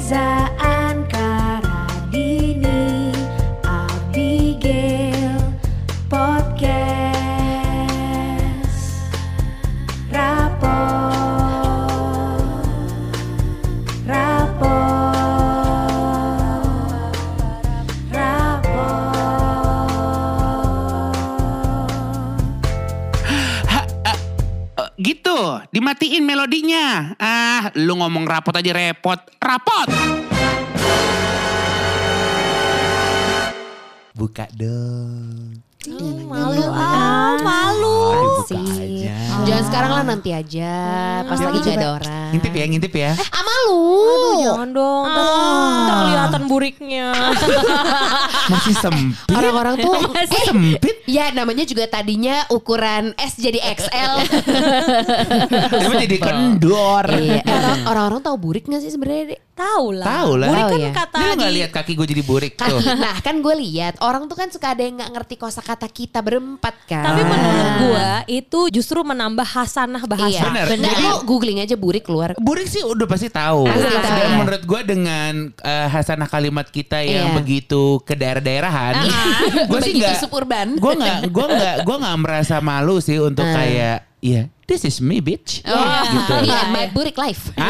Reza Ankaradini rapot aja repot. Rapot! Buka dong. Malu ah, malu. Aduh, buka aja. Jangan sekarang lah nanti aja, pas Ya, lagi gak ada orang. Ngintip ya, ngintip ya. Ah malu. Aduh, jangan dong. Ntar, ntar kelihatan buriknya. Masih sempit. Orang-orang tuh Eh, sempit. Ya namanya juga tadinya ukuran S jadi XL. Emang jadi kendor. Iya, eh, orang- orang-orang tahu burik gak sih sebenarnya? Tahu lah. Tahu lah. Burik kan ya. kata Ini lu gak lihat kaki gue jadi burik tuh. nah kan gue lihat orang tuh kan suka ada yang nggak ngerti kosakata kita berempat kan. Tapi menurut gua itu justru menambah hasanah bahasa. Iya. Benar. Nah, Jadi- lu googling aja burik keluar. Burik sih udah pasti tahu. Ya. menurut gue dengan eh, hasanah kalimat kita yang Iya. begitu ke daerah-daerahan, gue sih nggak, suburban. gue nggak, gue nggak, gue nggak merasa malu sih untuk Ah. kayak, iya, this is me bitch, Oh, gitu. Iya, my burik life. Ah,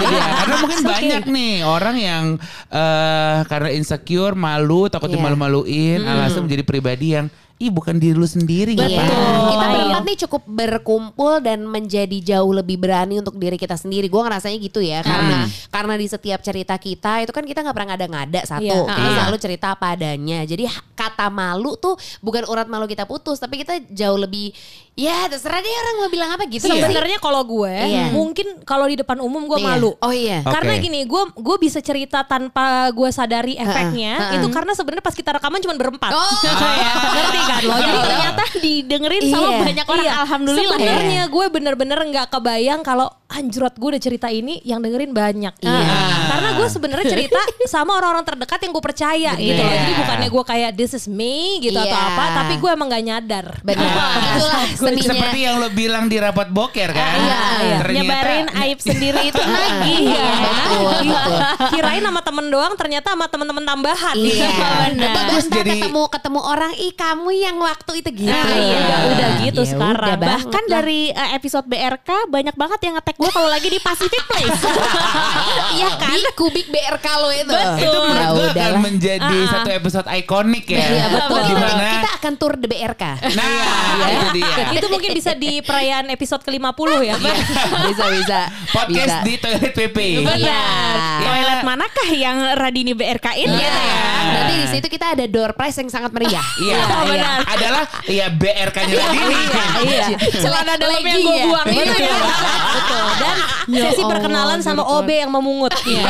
dia. Karena mungkin banyak nih orang yang eh karena insecure, malu, takut Iya. dimalu-maluin, alasan menjadi pribadi yang, ih bukan diri lu sendiri Iya. ngapain?" Kita Iya. berempat nih cukup berkumpul dan menjadi jauh lebih berani untuk diri kita sendiri. Gue ngerasanya gitu ya, karena karena di setiap cerita kita itu kan kita nggak pernah ngada-ngada satu, Iya. kita Iya. selalu cerita apa adanya. Jadi ha- kata malu tuh bukan urat malu kita putus, tapi kita jauh lebih ya terserah deh orang mau bilang apa gitu. ya. Sebenarnya kalau gue Iya. mungkin kalau di depan umum gue Iya. malu. Oh iya. Oke. Karena gini, gue gue bisa cerita tanpa gue sadari efeknya. heeh. Itu karena sebenarnya pas kita rekaman cuma berempat. Oh. Kayak, ngerti kan lo? Jadi ternyata didengerin sama Iya. banyak orang. Iya, Alhamdulillah ya. Sebenarnya gue bener-bener nggak kebayang kalau anjrot gue udah cerita ini yang dengerin banyak. Iya. Ah, Karena gue sebenarnya cerita sama orang-orang terdekat yang gue percaya gitu loh. Jadi bukannya gue kayak this is me gitu atau Iya. apa, tapi gue emang gak nyadar. Benar. Itulah seninya. Seperti yang lo bilang di rapat boker kan. Iya, iya. Ternyata Nyebarin aib sendiri itu lagi. Iya, Betul, betul. Kirain sama temen doang, ternyata sama temen-temen tambahan. Iya. benar. Terus Jadi- jadi ketemu ketemu orang, ih kamu yang waktu itu gitu. Ah, iya, udah, udah gitu Ya sekarang. udah Bahkan lah. dari uh, episode BRK banyak banget yang ngetek gue kalau lagi di Pacific Place. Iya kan? Di kubik BRK lo itu. Betul. itu menurut Ya gue akan menjadi satu episode ikonik ya. Iya betul. Di Kita, mana? kita akan tur the BRK. Nah, itu dia. itu mungkin bisa di perayaan episode ke-50 ya. bisa bisa. Podcast Bisa. di toilet PP. Benar. Iya. Toilet manakah yang Radini BRK-in Iya. gitu ya? Nanti di situ kita ada door prize yang sangat meriah. Iya, Oh, benar. adalah ya BRK-nya tadi nih. Iya. Celana dalam yang gue ya. buang itu ya. Betul. Dan Ya sesi Allah, perkenalan sama OB yang memungut. Iya.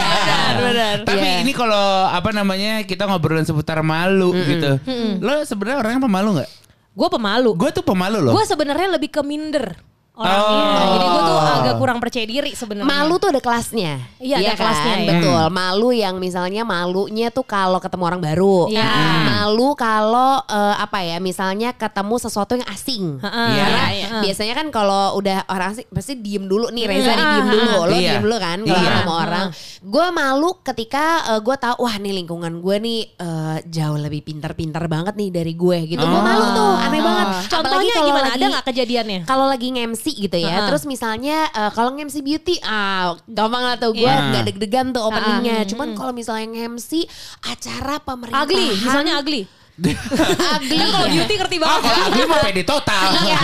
Benar. Tapi Iya. ini kalau apa namanya kita ngobrolin seputar malu gitu. Lo sebenarnya orangnya pemalu nggak? Gue pemalu. Gue tuh pemalu loh. Gue sebenarnya lebih ke minder orangnya. Oh. Jadi gue tuh agak kurang percaya diri sebenarnya. Malu tuh ada kelasnya. Iya, ada kan? kelasnya, ya. Betul. Malu yang misalnya malunya tuh kalau ketemu orang baru. Iya. Hmm. Malu kalau eh, apa ya, misalnya ketemu sesuatu yang asing. Heeh. Iya. Karena Iya. biasanya kan kalau udah orang asing pasti diem dulu nih Reza nih diem dulu. Lo Iya. diem dulu kan kalau Iya. ketemu orang. Gue malu ketika gue tahu wah nih lingkungan gue nih eh, jauh lebih pintar-pintar banget nih dari gue gitu. Gue Oh. malu tuh, aneh banget. Apalagi Contohnya gimana? lagi- Ada nggak kejadiannya? kalau lagi nge-MC gitu ya, Heeh. terus misalnya eh, kalau nge-MC beauty, ah gampang lah tuh gue Iya. nggak deg-degan tuh openingnya. Cuman kalau misalnya nge-MC acara pemerintahan, Ugly, misalnya ugly. Ugly. Kan kalau ya. beauty ngerti Oh, banget. kalau ugly mah pede total. Iya.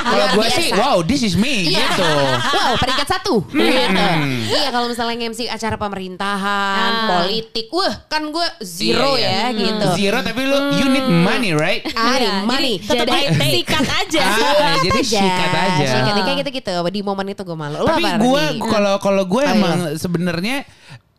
Kalau gue sih, biasa. wow, this is me Iya. gitu. Wow, peringkat satu. Hmm. Gitu. Iya, kalau misalnya nge-MC acara pemerintahan, Ah. politik, wah kan gue zero Iya, iya. ya gitu. Zero tapi lu you need money right? Ah, Iya, money. jadi tetap Jadi- Sikat aja. Ah, jadi sikat aja. Sikat, kayak gitu-gitu. Di momen itu gue malu. Lo Tapi apa, gue kalau kalau gue Oh, emang sebenarnya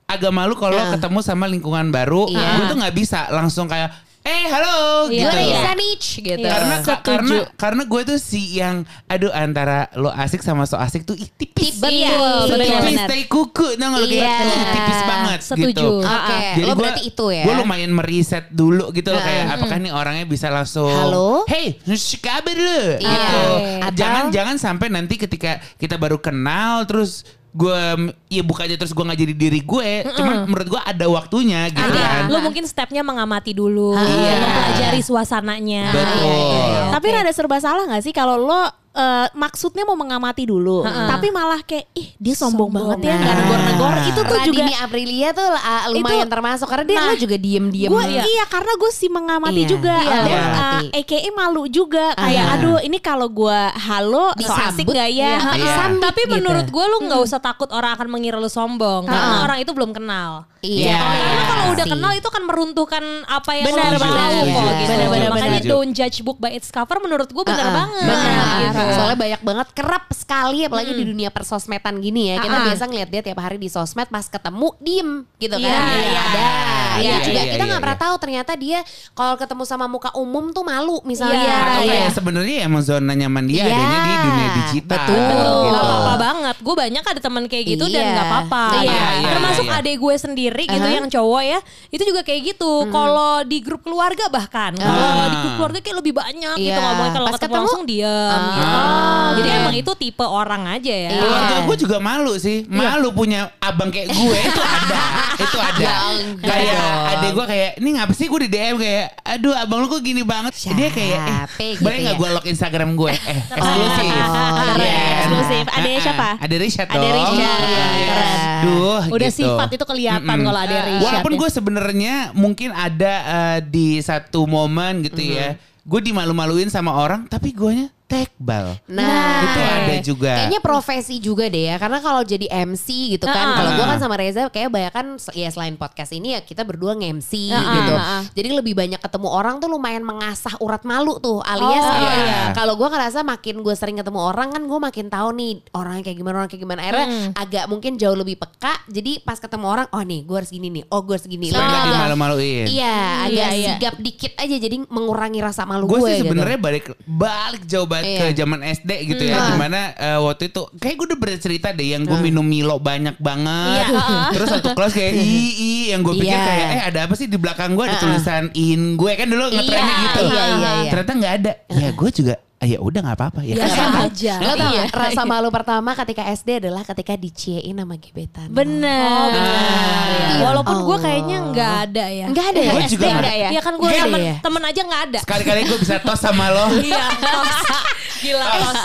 agak malu kalau Nah. ketemu sama lingkungan baru. Iya. Gue tuh nggak bisa langsung kayak, eh halo Iya. Gue gitu. Reza nih, gitu. Iya. Karena Setuju. karena karena gue tuh si yang aduh antara lo asik sama so asik tuh ih, tipis. Tipis. Iya, Betul, betul, tipis benar. tai kuku gak lo kayak Iya. "Ih, tipis banget Setuju. gitu. Oke, lo gua- berarti itu ya. Gue lumayan meriset dulu gitu loh kayak apakah nih orangnya bisa langsung Halo? Hey, kabar lu Iya. gitu. Atau- Jangan jangan sampai nanti ketika kita baru kenal terus gue ya bukannya terus gue nggak jadi diri gue, cuman menurut gue ada waktunya gitu kan. Ada. Lu mungkin stepnya mengamati dulu, Iya. mempelajari suasananya. Betul. Iya, iya, Tapi oke. rada serba salah gak sih kalau lo eh, maksudnya mau mengamati dulu, Heeh. tapi malah kayak ih dia sombong, Sombong. banget ya, Nah. nggak negor-negor. Itu tuh juga Radini Aprilia tuh uh, lumayan Itu- termasuk karena dia Nah, lo juga diem-diem. Gue iya. karena gue sih mengamati Iya, juga, iya, Gue, mengamati. uh, AKA malu juga kayak Ah. aduh ini kalau gue halo so asik Disambut, gak ya? Iya. Iya. Sambit Tapi gitu. menurut gue lu nggak usah takut orang akan mengira lu sombong karena orang itu belum kenal. Iya. Karena kalau udah kenal itu kan meruntuhkan apa yang Benar, lo benar. tahu Iya. kok gitu. Makanya don't judge book by its cover menurut gue benar Uh-uh. banget. Benar. Gitu. Soalnya banyak banget kerap sekali apalagi di dunia persosmedan gini ya. Kita Uh-uh. biasa ngeliat dia tiap hari di sosmed pas ketemu diem gitu kan. Iya, iya. Ada. Iya, Iya juga iya, kita iya, nggak pernah iya. tahu ternyata dia kalau ketemu sama muka umum tuh malu misalnya. Iya, Atau iya. kayak sebenarnya emang zona nyaman dia Iya. adanya di dunia digital. Betul. Betul, Gitu. gak apa-apa banget. Gue banyak ada teman kayak gitu dan Iya. gak apa-apa. Iya, iya, Termasuk iya. adek gue sendiri gitu Aha. yang cowok ya. Itu juga kayak gitu. Kalau di grup keluarga bahkan. Kalau Ah. di grup keluarga kayak lebih banyak gitu Iya. ngomongnya. Kalau ketemu, ketemu, langsung diam Ah. gitu. Oh, Jadi iya. emang itu tipe orang aja ya. Iya. Keluarga gue juga malu sih. Malu punya abang kayak gue itu ada. itu ada. Ya kayak adek gue kayak ini ngapa sih gue di DM kayak aduh abang lu kok gini banget. Dia kayak eh gitu boleh nggak ya? gue lock Instagram gue? Eh eksklusif. Oh, Iya. eksklusif. Adek Ah, siapa? Ada Risha Ada dong. Risha, Iya. keren. Duh, Udah gitu. sifat itu kelihatan Mm-mm. kalau ada Risha. Walaupun gue sebenarnya mungkin ada eh, di satu momen gitu ya. Gue dimalu-maluin sama orang tapi guanya tekbal. Nah, Itu ada juga. Kayaknya profesi juga deh ya, karena kalau jadi MC gitu kan, Ah, kalau gue kan sama Reza kayak banyak kan ya selain podcast ini ya kita berdua nge-MC Ah, gitu. ah. Jadi lebih banyak ketemu orang tuh lumayan mengasah urat malu tuh, alias Oh, kayak iya. kalau gue ngerasa makin gue sering ketemu orang kan gue makin tahu nih orangnya kayak gimana orang kayak gimana. Akhirnya Hmm. agak mungkin jauh lebih peka. Jadi pas ketemu orang, oh nih gue harus gini nih, oh gue harus gini. Nggak agak- dimalu-maluin. Iya, agak Iya, iya. sigap dikit aja jadi mengurangi rasa malu gue gue. sih gitu. sebenarnya balik balik jauh banget Iya. ke zaman SD gitu ya Hmm. di mana eh, waktu itu kayak gue udah bercerita deh yang gue minum Milo banyak banget Iya. terus satu kelas kayak i i yang gue pikir Iya. kayak eh ada apa sih di belakang gue ada tulisan in gue kan dulu ngetrennya Iya, gitu iya, iya, iya. ternyata nggak ada ya gue juga ya udah nggak apa-apa ya Biasa kan aja. Lo tau Iya. gak, rasa malu pertama ketika SD adalah ketika diciein sama gebetan. Bener. Benar, ya. Ya Walaupun gue Allah. kayaknya nggak ada ya. Enggak ada ya? Gua SD juga nggak enggak ya? Iya kan gue temen, ya? temen aja nggak ada. sekali-kali gue bisa tos sama lo Iya. Gila. tos.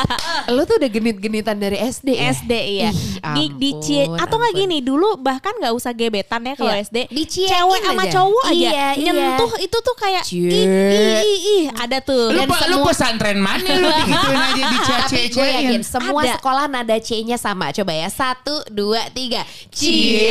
Lo tuh udah genit-genitan dari SD ya? SD iya. Ih, Di di cie- ampun, atau nggak gini dulu bahkan nggak usah gebetan ya kalau Iya. SD. Diciein Cewek sama aja. cowok aja Iya, iya. nyentuh itu tuh kayak ih, Cie. ih, ih, ih, ada tuh. lu, Dan pe- lu semua- pesantren mana lu digituin aja di Tapi gue yakin semua Ada. sekolah nada C-nya sama. Coba ya, satu, dua, tiga. Cie.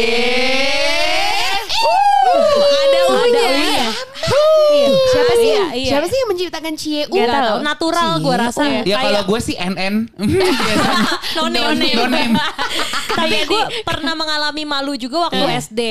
ada Unya. unya. Tuh, siapa sih? Iya, iya. Siapa sih yang menciptakan cie? Gak tahu. Natural gue rasa. Ya kalau gue sih NN. No name. No name. No name. Tapi gue pernah mengalami malu juga waktu SD.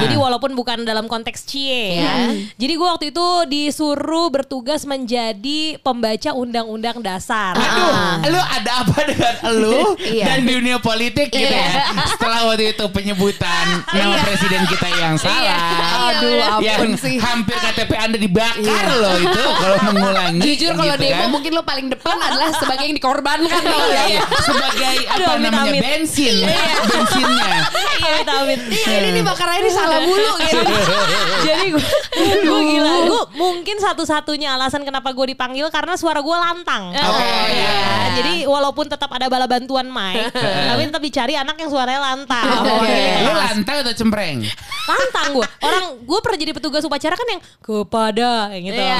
Jadi walaupun bukan dalam konteks cie. Iya. Jadi gue waktu itu disuruh bertugas menjadi pembaca undang-undang dasar. Aduh, lu ada apa dengan lu Iya. dan di dunia politik gitu ya? Setelah waktu itu penyebutan nama presiden kita yang salah. Aduh, ampun yang sih. hampir KTP Anda dibakar loh itu kalau mengulangi. Jujur kalau gitu demo kan. mungkin lo paling depan adalah sebagai yang dikorbankan. Iya, gak? iya. sebagai Aduh, apa amit, namanya amit. bensin, bensinnya. Iya, Tawin. Iya ini dibakarannya ini salah mulu gitu. Jadi gue gue gila. Gue mungkin satu-satunya alasan kenapa gue dipanggil karena suara gue lantang. Oke. Ya, Jadi walaupun tetap ada bala bantuan mic, tapi tetap dicari anak yang suaranya lantang. Oke. Lu lantang atau cempreng? Lantang gue. Orang gue pernah jadi petugas upacara kan yang kepada yang gitu. Kan.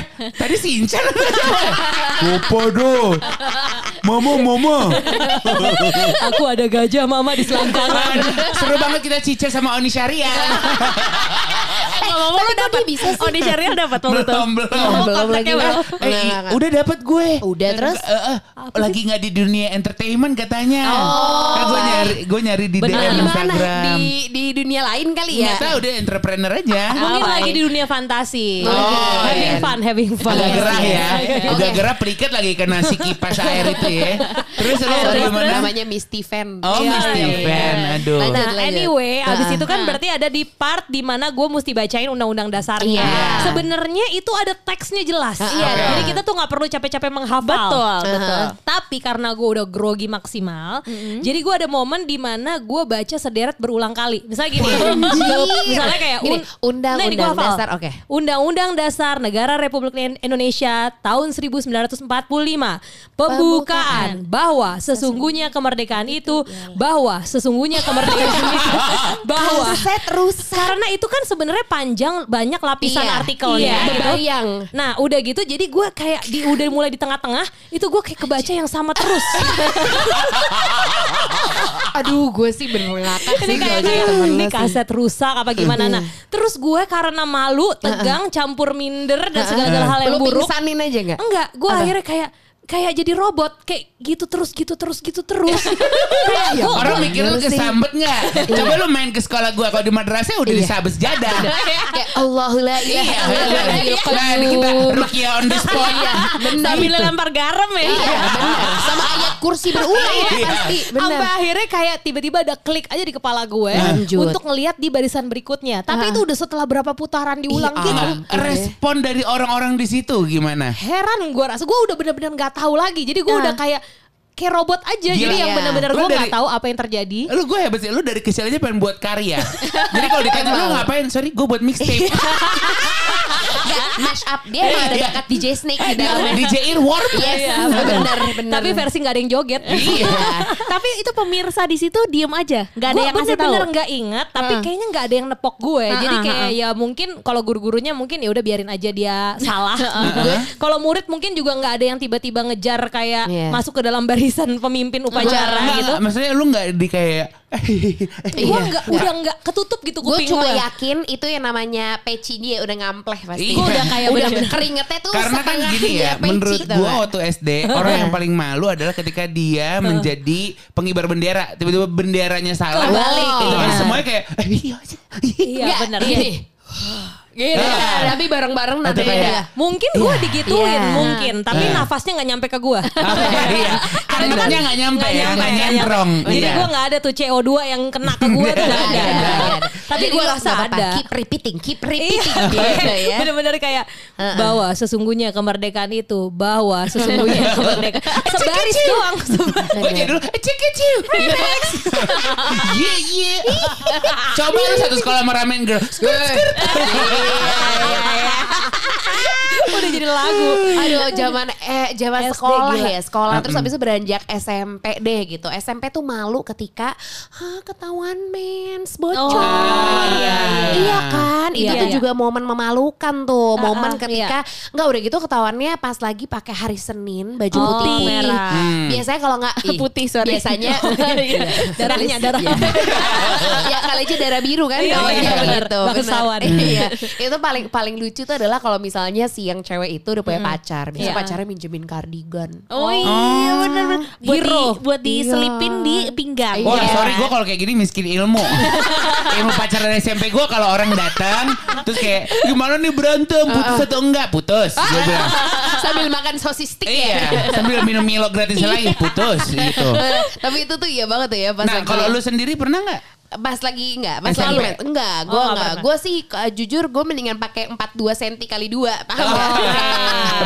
Tadi si Incan Kepada Mama mama Aku ada gajah mama di selangkangan. Seru banget kita cice sama Oni Syariah Ngomong-ngomong lu dapat bisa sih. Oh di serial dapat waktu itu. Belum belum Belum lagi. Eh, udah dapat gue. Udah, terus? Eh, eh, lagi nggak di dunia entertainment katanya. Oh. Kan gue nyari gue nyari di Bener. DM Di mana? Instagram. Di di dunia lain kali ya. Nggak tahu deh entrepreneur aja. Mungkin Oh, lagi baik. di dunia fantasi. Oh, having iya. fun, having fun. Agak gerah ya. Oke. Udah gerah pelikat lagi kena si kipas air itu ya. Terus lu Sorry, gimana? namanya Misty Fan. Oh, Iya, Misty iya, Fan. Aduh. Nah anyway abis Ah, itu kan berarti ada di part di mana gue mesti bacain undang-undang dasarnya. Iya. Sebenarnya itu ada teksnya jelas. Iya. Jadi kita tuh nggak perlu capek-capek menghafal. Betul, betul. Tapi karena gue udah grogi maksimal, jadi gue ada momen di mana gue baca sederet berulang kali. Misalnya gini, misalnya kayak Gini, un- Undang-Undang Nah. Dasar, oke. Undang-Undang Dasar Negara Republik Indonesia tahun 1945 pembukaan bahwa sesungguhnya kemerdekaan itu bahwa sesungguhnya kemerdekaan itu bahwa Kaset rusak. karena itu kan sebenarnya panjang banyak lapisan Iya, artikelnya iya, gitu. kebayang. Nah udah gitu jadi gue kayak di udah mulai di tengah-tengah itu gue kayak kebaca yang sama terus. Aduh, gue sih ini sih kayak ini kaset rusak apa gimana? Nah terus gue karena malu tegang campur minder dan segala hal yang Lu buruk. pingsanin aja gak? enggak gue akhirnya kayak kayak jadi robot kayak gitu terus gitu terus gitu terus kayak gua- Orang mikir lu sih. kesambet nggak? Coba lu main ke sekolah gua kalau di madrasah udah Iya. disabet jadah. Kayak Allahu la ilaha Iya, illallah. nah ini kita rukia on the spot. Iya, benar. sambil lempar garam ya Iya, benar. Sama ayat kursi berulang ya Iya. pasti. Benar. Sampai akhirnya kayak tiba-tiba ada klik aja di kepala gue Lanjut. untuk ngelihat di barisan berikutnya. Tapi itu udah setelah berapa putaran diulang Iya, gitu. Respon dari orang-orang di situ gimana? Heran gue rasa gue udah bener-bener nggak tahu lagi. Jadi gue Ah. udah kayak kayak robot aja. Gila. Jadi yang Iya. bener-bener Lu gue nggak tahu apa yang terjadi. Lu gue hebat sih, lu dari kecil aja pengen buat karya. Jadi kalau ditanya lu ngapain? Sorry, gue buat mixtape. Nggak, mash up. Dia emang ada Iya. bakat DJ Snake di dalamnya. DJ Earworm. Yes, Iya, benar, benar. Tapi versi nggak ada yang joget. Iya. Tapi itu pemirsa di situ diem aja, nggak ada Gue yang ngasih tahu. bener-bener nggak ingat, tapi Heeh. kayaknya nggak ada yang nepok gue. Heeh, Jadi kayak heeh. ya mungkin kalau guru-gurunya mungkin ya udah biarin aja dia salah. Kalau murid mungkin juga nggak ada yang tiba-tiba ngejar kayak Iya. masuk ke dalam barisan pemimpin upacara Nggak, gitu. Maksudnya lu nggak di kayak Gue nggak udah nggak ketutup gitu Gue kuping cuma gue. yakin itu yang namanya peci dia udah ngampleh pasti. Iya. Gue udah kayak udah bener-bener keringetnya tuh Karena kan gini ya, peci, menurut gua gak? waktu SD orang yang paling malu adalah ketika dia menjadi pengibar bendera, tiba-tiba benderanya salah, Kebalik. itu kan Iya. semuanya kayak Iya Nggak, bener. Gini. Gini. Ah. Tapi bareng-bareng kayak- beda. Mungkin gue digituin Iya. mungkin, tapi Iya. nafasnya nggak nyampe ke gue. iya. Angetnya nggak nyampe ya, nggak nyemprong. Jadi Iya. gue nggak ada tuh CO2 yang kena ke gue tuh nggak ada. Ada. Tapi gue rasa ada. Keep repeating, keep Iya, repeating gitu ya. bener-bener kayak bahwa sesungguhnya kemerdekaan itu bahwa sesungguhnya kemerdekaan sebaris doang. Gue jadi dulu, ciu, remix. Iya iya. Coba lu satu sekolah sama ramen girl. Skirt, skirt. Udah jadi lagu. Aduh, zaman eh zaman SD sekolah gila. ya, sekolah terus habis itu beranjak SMP deh gitu. SMP tuh malu ketika Hah, ketahuan mens bocor. Oh, iya, iya. kan? Itu Iya, tuh iya. juga momen memalukan tuh, momen ah, ketika enggak udah gitu ketahuannya pas lagi pakai hari Senin baju Oh, putih merah. Hmm. Biasanya kalau nggak ih, Putih, sorry. Biasanya Darahnya, darah. ya kali aja darah biru kan Iya, iya, benar. gitu. Benar. Iya. Itu paling paling lucu tuh adalah kalau misalnya si yang cewek itu udah punya pacar, biasa Iya. pacarnya minjemin kardigan. Oh iya bener-bener buat, Hero. di, buat diselipin di pinggang. Iya. sorry gue kalau kayak gini miskin ilmu Ilmu pacaran SMP gue kalau orang datang Terus kayak gimana nih berantem putus atau enggak Putus Gue bilang Sambil makan sosis stick ya. Iya sambil minum Milo gratis lagi putus gitu Tapi itu tuh iya banget tuh ya pas Nah kalau lu sendiri pernah nggak? Pas lagi enggak, pas SMP? lagi enggak, gue Oh, nggak enggak. Gue sih eh, jujur gue mendingan pakai 42 cm kali 2 paham Oh. nggak?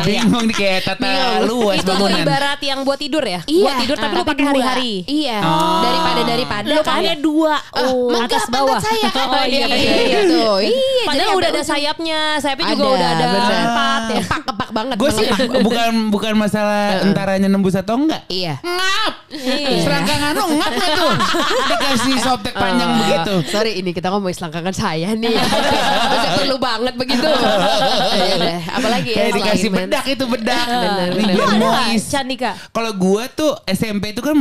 Bingung nih kayak tata Bingung. luas Itu bangunan ibarat yang buat tidur ya? Iya, Buat tidur tapi lu tapi pakai dua. hari-hari. Iya, Oh. daripada daripada Lo kan. dua. Ah, Oh. atas bawah. saya. Oh, iya, iya, iya. Gitu. Iya, Padahal jadi udah ada sayapnya, sayapnya juga udah ada empat ya. Kepak-kepak banget. Gue sih bukan bukan masalah entaranya nembus atau enggak Iya. Ngap Iya. Serangkangan lu ngap gak tuh Dikasih softtek panjang Eh, begitu Sorry ini kita ngomongin selangkangan saya nih. Masa perlu banget begitu. Ya udah, apalagi ya Kayak dikasih selain bedak itu bedak Bener, bener. Lu ada Chandika? Kalau gue tuh SMP itu kan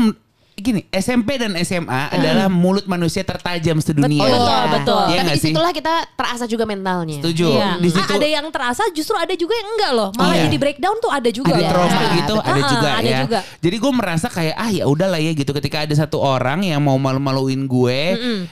gini SMP dan SMA adalah mulut manusia tertajam sedunia. Betul, Iya, betul. Iya Tapi di situlah kita terasa juga mentalnya. Setuju. Iya. Di situ ada yang terasa justru ada juga yang enggak loh. Malah Iya. jadi breakdown tuh ada juga. ada trauma Iya, gitu, betul. ada Ah, juga ada ya. juga. Jadi gue merasa kayak ah ya udahlah ya gitu ketika ada satu orang yang mau malu-maluin gue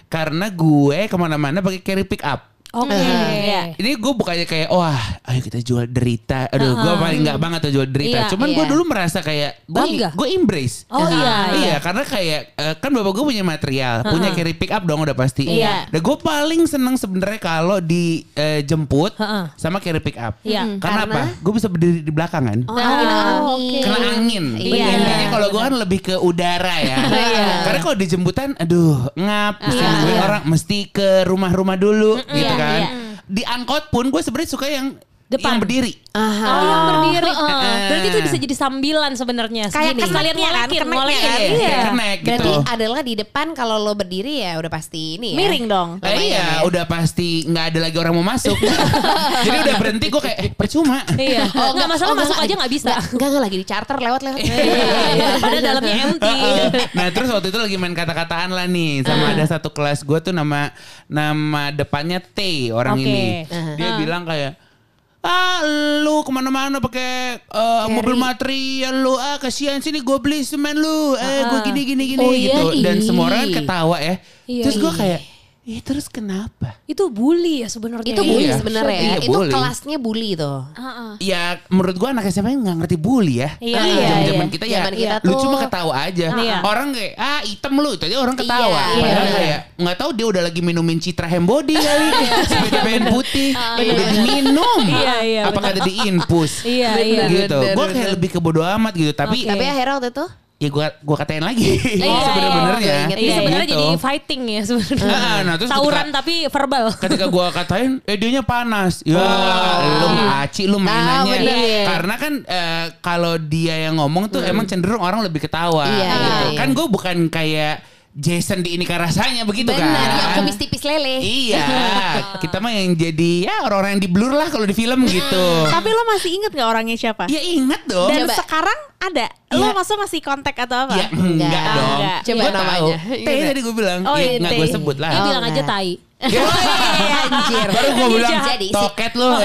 karena gue ke mana-mana pakai carry pick up. Oke. Iya. Ini gue bukannya kayak wah ayo kita jual derita. Aduh gue paling nggak banget tuh jual derita. Iya, Cuman gue iya. dulu merasa kayak gue gue embrace. Oh, iya, Iya iya. karena kayak eh, kan bapak gue punya material, punya carry pick up dong udah pasti. Iya. Dan gue paling seneng sebenarnya kalau dijemput Heeh. sama carry pick up. Iya. Karena, Karena? apa? Gue bisa berdiri di belakang kan. Oh, angin angin. Kena angin. Iya. Intinya kalau gue kan lebih ke udara ya. Karena kalau di jemputan, aduh ngap, mesti Iya. nungguin orang, mesti ke rumah-rumah dulu, gitu Iya, kan. iya. Di angkot pun gue sebenarnya suka yang Depan. yang berdiri. Aha. Oh, yang berdiri. Heeh. Berarti itu bisa jadi sambilan sebenarnya. Kayak Segini. keneknya kan, ngolekin, ngolekin. kan. Iya, Iya. kenek Berarti gitu. adalah di depan kalau lo berdiri ya udah pasti ini ya. Miring dong. Eh, iya, udah pasti nggak ada lagi orang mau masuk. Jadi udah berhenti gue kayak eh, percuma. Iya. Oh, nggak masalah enggak, masuk enggak. aja nggak bisa. Enggak, enggak, enggak, lagi di charter lewat-lewat. Iya, Padahal dalamnya empty. nah terus waktu itu lagi main kata-kataan lah nih sama ada satu kelas gue tuh nama nama depannya T orang ini dia bilang kayak ah lu ke mana-mana pakai eh, mobil material lu. Ah kasihan sini gue beli semen lu. Eh gue gini gini gini Oh, iya, gitu. Dan ih. semua orang ketawa ya. Iya, terus gue iya. kayak Ih terus kenapa? Itu bully ya sebenarnya. Itu bully Iya. sebenarnya ya. Iya, Itu bully. kelasnya bully tuh. Ya menurut gua anak SMA nggak ngerti bully ya. Iya, Karena iya, zaman iya. kita ya Zaman kita lu tuh- cuma ketawa aja. Iya. Orang kayak ah item lu itu aja orang ketawa. Iya, Padahal iya. kayak nggak tahu dia udah lagi minumin Citra Hembody kali. Sepeda band putih udah diminum. Iya, iya, Apakah ada diinfus? Iya, iya. gitu. Gua kayak lebih ke bodo amat gitu. Tapi. Tapi akhirnya waktu itu ya gua gua katain lagi. Iya, Sebenarnya. iya. Iya, sebenarnya Gitu. jadi fighting ya sebenarnya. Nah, nah, terus Tawuran ketika- tapi verbal. ketika gua katain eh dianya panas ya lu ngaci lu mainannya bener ya. karena kan eh, kalau dia yang ngomong tuh emang cenderung orang lebih ketawa Iya, gitu. iya, iya. kan gue bukan kayak Jason di ini rasanya begitu benar kan yang kumis tipis lele. iya kita mah yang jadi ya orang-orang yang di blur lah kalau di film gitu Tapi lo masih inget gak orangnya siapa? ya ingat dong Dan Coba. sekarang ada? Ya. Lo maksudnya masih kontak atau apa? ya enggak, Enggak. dong Enggak. Coba Gua tahu. namanya. T tadi gue bilang Oh, ya, iya, nggak T. gue sebut lah Dia Oh, bilang aja enggak. tai. Ya. Anjir. baru gue bilang Jadi toket lu Oh.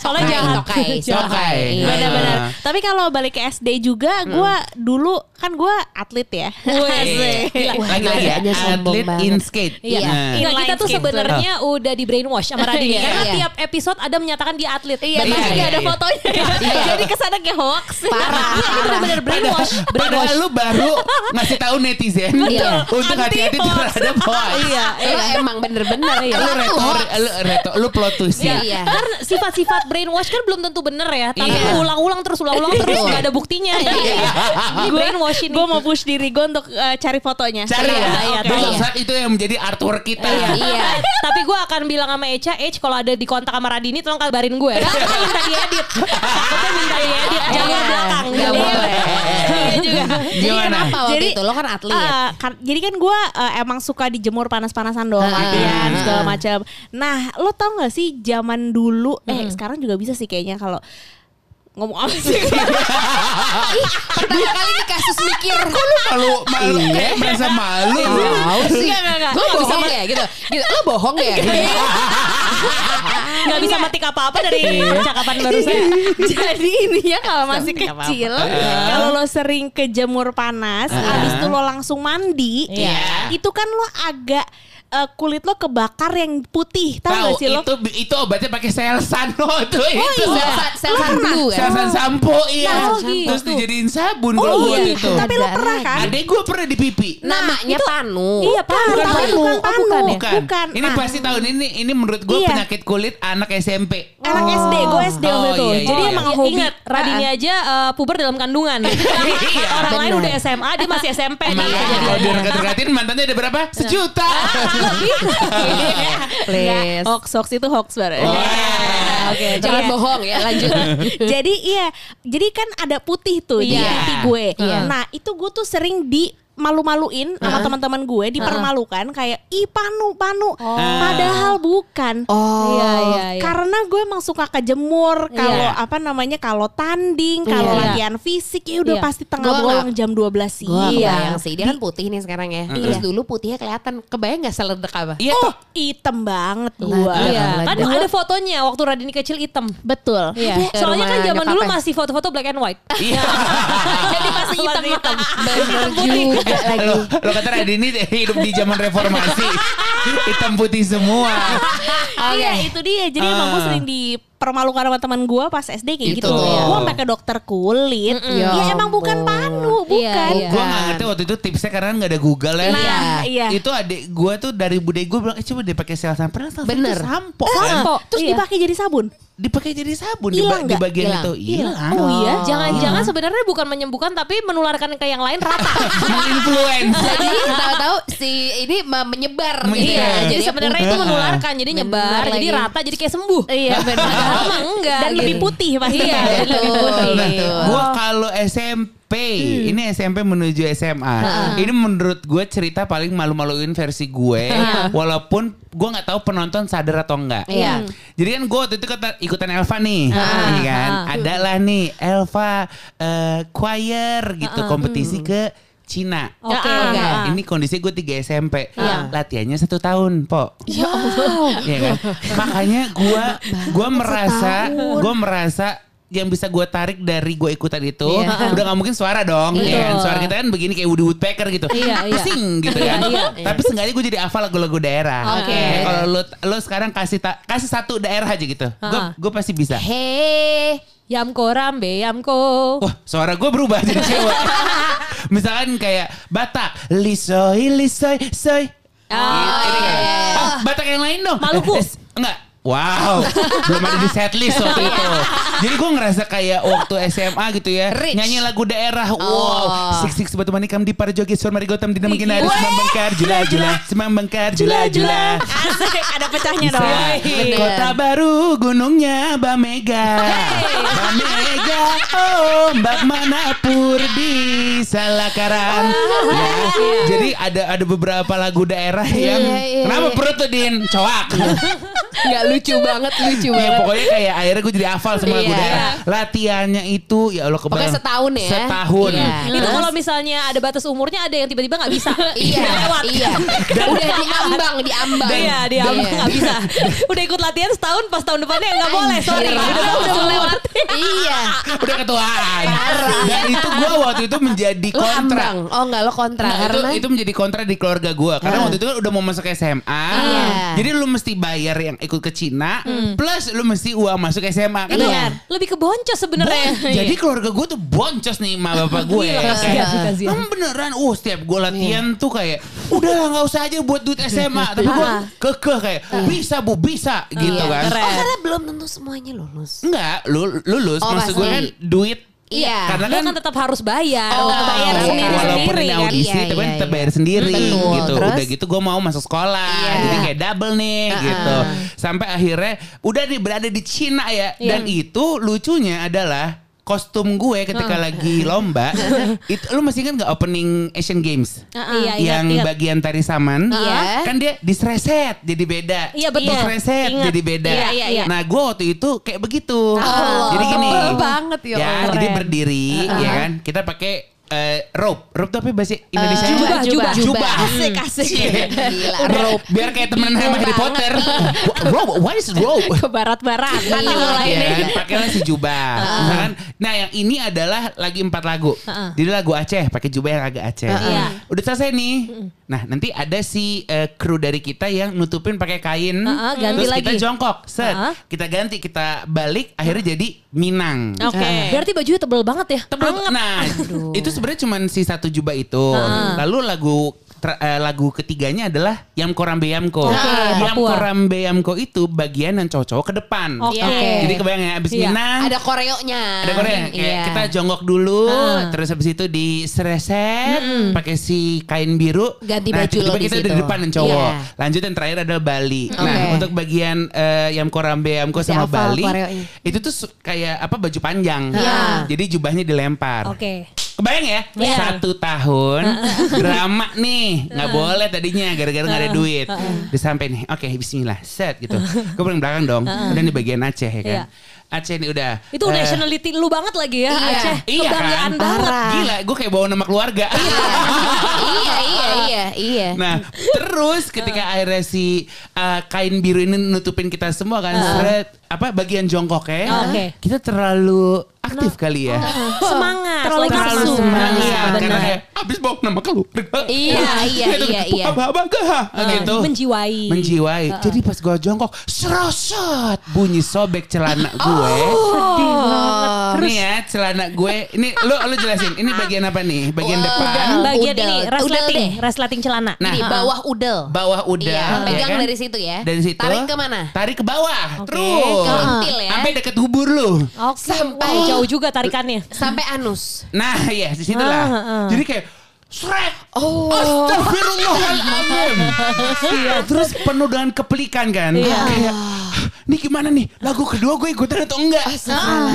Soalnya jahat. tokai, Tokai. Iya. Benar-benar. Tapi kalau balik ke SD juga, gue dulu kan gue atlet ya. Lagi-lagi ya Nadanya sombong atlet in skate Iya. Nah. Kita tuh sebenarnya udah di brainwash sama Radini. Iya. Karena Iya. tiap episode ada menyatakan dia atlet. Iya, Iya, tapi gak iya, ada iya. fotonya. Iya. Jadi ke sana kayak hoax. Parah, Ini bener-bener brainwash. Padahal lu baru ngasih tahu netizen Iya. untuk hati-hati terhadap hoax. Iya, emang bener-bener ya. Lu retor, lu retor, lu plot twist ya. Iya. Karena sifat-sifat brainwash kan belum tentu bener ya. Tapi Iya. ulang-ulang terus, ulang-ulang terus. Betul. Gak ada buktinya. Iya. Ini brainwash ini. Gue mau push diri gue untuk eh, cari fotonya. Cari Iya, ya. iya, iya. saat itu yang menjadi artwork kita. Iya. Tapi gue akan bilang sama Echa, Ech kalau ada di kontak sama Radini tolong kabarin gue. Takutnya minta diedit. Takutnya minta diedit. Jangan Iya. belakang. Nggak Iya. boleh. Iya juga. Jadi Gimana? kenapa waktu Jadi, itu? Lo kan atlet. Eh, kan- jadi kan gue emang suka dijemur panas-panasan dong, Ah. latihan segala macam. Nah, lo tau gak sih zaman dulu, eh sekarang juga bisa sih kayaknya kalau ngomong apa sih? Pertama kali di kasus mikir. Malu, malu, kayak merasa malu. Tahu sih. Gue bohong ya gitu. Gitu. Lo bohong ya? Gak bisa metik apa-apa dari percakapan barusan. Jadi ininya kalau masih kecil, kalau lo sering kejemur panas, habis itu lo langsung mandi, Iya. itu kan lo agak eh, kulit lo kebakar yang putih, tahu gak sih lo? itu itu obatnya pakai selsan lo tuh itu. Selsan, selsan blue kan? Selsan sampo iya. Oh, gitu. Terus dijadiin sabun Oh kalau iya, itu. tapi lo pernah kan? Adek gue pernah di pipi. Namanya Panu. Iya, Panu, Bukan panu. bukan Oh, panu, bukan ya? bukan. Ini Nah, pasti tahun ini ini menurut gue Iya. Penyakit kulit anak SMP. anak SD, gue SD waktu Oh, itu. iya, iya, Jadi iya. emang Ya, hobi. Ingat, Radini aja eh, puber dalam kandungan. Iya, Orang lain bener. udah SMA, dia masih SMP. Emang nih kalau kejadiannya. direkat-rekatin mantannya ada berapa? Sejuta. Please. Hoax, hoax itu hoax baru. Oke, jangan Iya. bohong ya. Lanjut. jadi iya, jadi kan ada putih tuh di Iya. pipi gue. Iya. Nah itu gue tuh sering di malu-maluin sama teman-teman gue dipermalukan kayak ih panu panu padahal bukan Oh. Iya, iya, iya. karena gue emang suka kejemur kalau Iya. apa namanya kalau tanding kalau Iya. latihan fisik ya udah Iya. pasti tengah Gua bolong jam 12 Gue siang kebayang sih. Dia kan putih nih sekarang ya. Terus dulu putihnya kelihatan. Kebayang gak seledek apa? Iya oh hitam banget gue Iya. Iya, kan ada- ada fotonya waktu Radini kecil hitam. betul Iya. Soalnya kan zaman dulu masih foto-foto black and white. Iya. Jadi masih hitam hitam. Bener juga lagi. Lo, lo kata Radini hidup di zaman reformasi. hitam putih semua. Iya itu dia. Jadi emang gue Ah. sering dipermalukan sama teman gue pas SD kayak Itu. gitu. Gue sampai ke dokter kulit. Ya Ya emang bukan panu, Iya, bukan. iya. Gue gak ngerti waktu itu tipsnya karena gak ada Google ya. Nah, iya. Itu adik gue tuh dari bude gue bilang, eh coba deh pakai sel sampo. Padahal sel Bener. itu sampo kan. Sampo. Terus Iya. dipakai jadi sabun. Dipakai jadi sabun di, Hilang ba- di nggak? bagian Hilang. itu. Hilang. Oh iya. Jangan-jangan sebenarnya bukan menyembuhkan tapi menularkan ke yang lain rata. Menginfluence. Jadi tahu-tahu si ini me- menyebar gitu Menyebar. ya. Iya, jadi sebenarnya itu menularkan, jadi nyebar, jadi lagi. rata, jadi kayak sembuh. Iya benar. Padahal mah enggak. Dan gitu. lebih putih pasti. Iya, lebih putih. Betul. Gue kalau SMP, ini SMP menuju SMA. Ini menurut gue cerita paling malu-maluin versi gue. Walaupun gue nggak tahu penonton sadar atau enggak. Iya. Jadi kan gue waktu itu kata ikutan Elva nih, iya kan? Ada lah nih Elva eh, choir gitu kompetisi ke Cina. Oke. Ah, Oke. ah. Ini kondisi gue 3 SMP. Iya. Latihannya satu tahun, Po. Ya kan? Makanya gue gua merasa gue merasa yang bisa gue tarik dari gue ikutan itu Iya. udah nggak mungkin suara dong Betul. ya kan? suara kita kan begini kayak Woody Woodpecker gitu Iya, iya. pusing gitu kan Iya, tapi seenggaknya gue jadi hafal lagu-lagu daerah Oke. Kayak kalau lo lo sekarang kasih ta- kasih satu daerah aja gitu gue gue pasti bisa Hei. Yamko rambe yamko. Wah suara gue berubah jadi cewek Misalkan kayak Batak Lisoy lisoy soy Ah, Ini kayak, iya. "Ah, Batak yang lain dong Maluku. Eh, Enggak Wow, belum ada di setlist waktu itu. Jadi gue ngerasa kayak waktu SMA gitu ya, Rich. nyanyi lagu daerah. Oh. Wow, six six batu manikam di Parjogi, Sur Mari Gotam, Dinam Gina, ada semang bengkar, jula jula, semang bengkar, jula jula. Asik, ada pecahnya dong. Kota baru gunungnya Bamega Bamega Ombak manapur di Salakaran Ya, Jadi ada ada beberapa lagu daerah yang iya, iya. Kenapa perut tuh Din? Coak Nggak lucu banget, lucu Ya banget. pokoknya kayak akhirnya gue jadi hafal semua lagu Iya. daerah Latihannya itu ya Allah kebayang Pokoknya setahun ya. Setahun Iya. Itu kalau misalnya ada batas umurnya ada yang tiba-tiba nggak bisa. Iya, Udah lewat. iya. Udah diambang, diambang. Iya, dia Iya. nggak bisa. Udah ikut latihan setahun, pas tahun depannya nggak boleh. Sorry, udah udah lewat. Iya. Udah ketuaan Dan itu gue waktu itu menjadi kontra. Oh enggak lo kontra Nah, itu, karena itu menjadi kontra di keluarga gue karena Ah. waktu itu kan udah mau masuk SMA, Iya. jadi lu mesti bayar yang ikut ke Cina, plus lu mesti uang masuk SMA. Kan Iya. Lebih ke boncos sebenarnya. Bon- jadi keluarga gue tuh boncos nih ma bapak gue. Gila, kasihan Kayak, sih, kasihan. "Em, beneran, uh setiap gue latihan tuh kayak, udah lah nggak usah aja buat duit SMA, tapi gue kekeh kayak, bisa bu bisa gitu Iya. kan. Oh karena belum tentu semuanya lulus. Enggak, lu lulus Oh, maksud gue kan duit. Iya. Karena kan kan tetap harus bayar. Oh, Tetap bayar iya. sendiri-sendiri Walaupun ini kan. audisi Iya, tapi kan iya, kita iya. bayar sendiri Betul. gitu. Terus? Udah gitu gue mau masuk sekolah. Iya. Jadi kayak double nih gitu. Sampai akhirnya udah nih berada di Cina ya. Iya. Dan itu lucunya adalah kostum gue ketika lagi lomba itu lu masih ingat nggak opening Asian Games? Iya, ingat, yang ingat. bagian tari saman? Iya. kan dia disreset jadi beda. Iya, betul. disreset Ingat. jadi beda. Iya, iya, iya. nah gue waktu itu kayak begitu. Allah, jadi gini. tebel banget ya ya jadi berdiri ya kan? Kita pakai eh, rope rope tuh apa bahasa Indonesia jubah, jubah. jubah Asik, asik. Gila, rope. biar kayak temen sama Harry Potter rope what is rope Ke barat-baratan nih mulai ya, nih. pakailah si jubah. Misalkan, nah yang ini adalah lagi empat lagu. Jadi lagu Aceh, pakai jubah yang agak Aceh. Iya. Udah selesai nih. Nah nanti ada si eh, kru dari kita yang nutupin pakai kain. Heeh, ganti terus kita lagi. jongkok, set. Heeh. Kita ganti, kita balik, akhirnya jadi Minang. Oke. Berarti bajunya tebel banget ya. Tebel. Nah, itu sebenarnya cuma si satu jubah itu. Lalu lagu ter- eh, lagu ketiganya adalah Yamko Rambe Yamko. Oke, Yamko Papua. Rambe Yamko itu bagian yang cowok-cowok ke depan. Oke. Jadi kebayang ya abis Iya. Minang Ada koreonya. ada Korea kayak Iya. kita jongkok dulu terus habis itu disreset pakai si kain biru Ganti nah, baju lo di kita situ. dari depan yang cowok Iya. lanjut yang terakhir adalah Bali Oke. nah untuk bagian eh, Yamko Rambe Yamko Masih sama Bali koreonya. itu tuh kayak apa baju panjang Iya. jadi jubahnya dilempar Oke. Kebayang ya, Iya. satu tahun drama nih, nggak boleh tadinya gara-gara nggak ada duit. Udah sampai nih, oke Bismillah, set gitu. Gue paling belakang dong, udah di bagian Aceh ya kan. Iya. Aceh nih udah. Itu eh, nationality lu banget lagi ya Iya. Aceh. Iya Kebanggaan kan? banget. Gila, gue kayak bawa nama keluarga. iya, iya, iya, iya. Nah, terus ketika akhirnya si uh, kain biru ini nutupin kita semua kan, seret, apa bagian jongkok ya, Oke. kita terlalu aktif kali ya. Semangat. Terlalu nafsu. semangat Iya, karena benar. kayak abis bawa nama keluarga. Iya, iya, Gitu, iya, iya. Apa-apa gak? gitu. Menjiwai. Menjiwai. Jadi pas gue jongkok, serosot bunyi sobek celana gue. Sedih banget. Terus nih ya celana gue. Ini lu lu jelasin. Ini bagian apa nih? Bagian Wah, depan, Bagian Udel. ini Udel resleting, deh. resleting celana. Nah. Di bawah udel. bawah udah. Iya, ya pegang kan? dari situ ya. Dari situ. Tarik ke mana? Tarik ke bawah. Oke. Terus. Ke ya. Sampai deket hubur lu. Oke. Sampai- jauh juga tarikannya. Sampai anus. Nah, ya di situ Ah, lah. ah. Jadi kayak Srek. Oh. Astagfirullahaladzim. Terus penuh dengan kepelikan kan. Iya. Kayak, ini gimana nih? Lagu kedua gue ikutan atau enggak?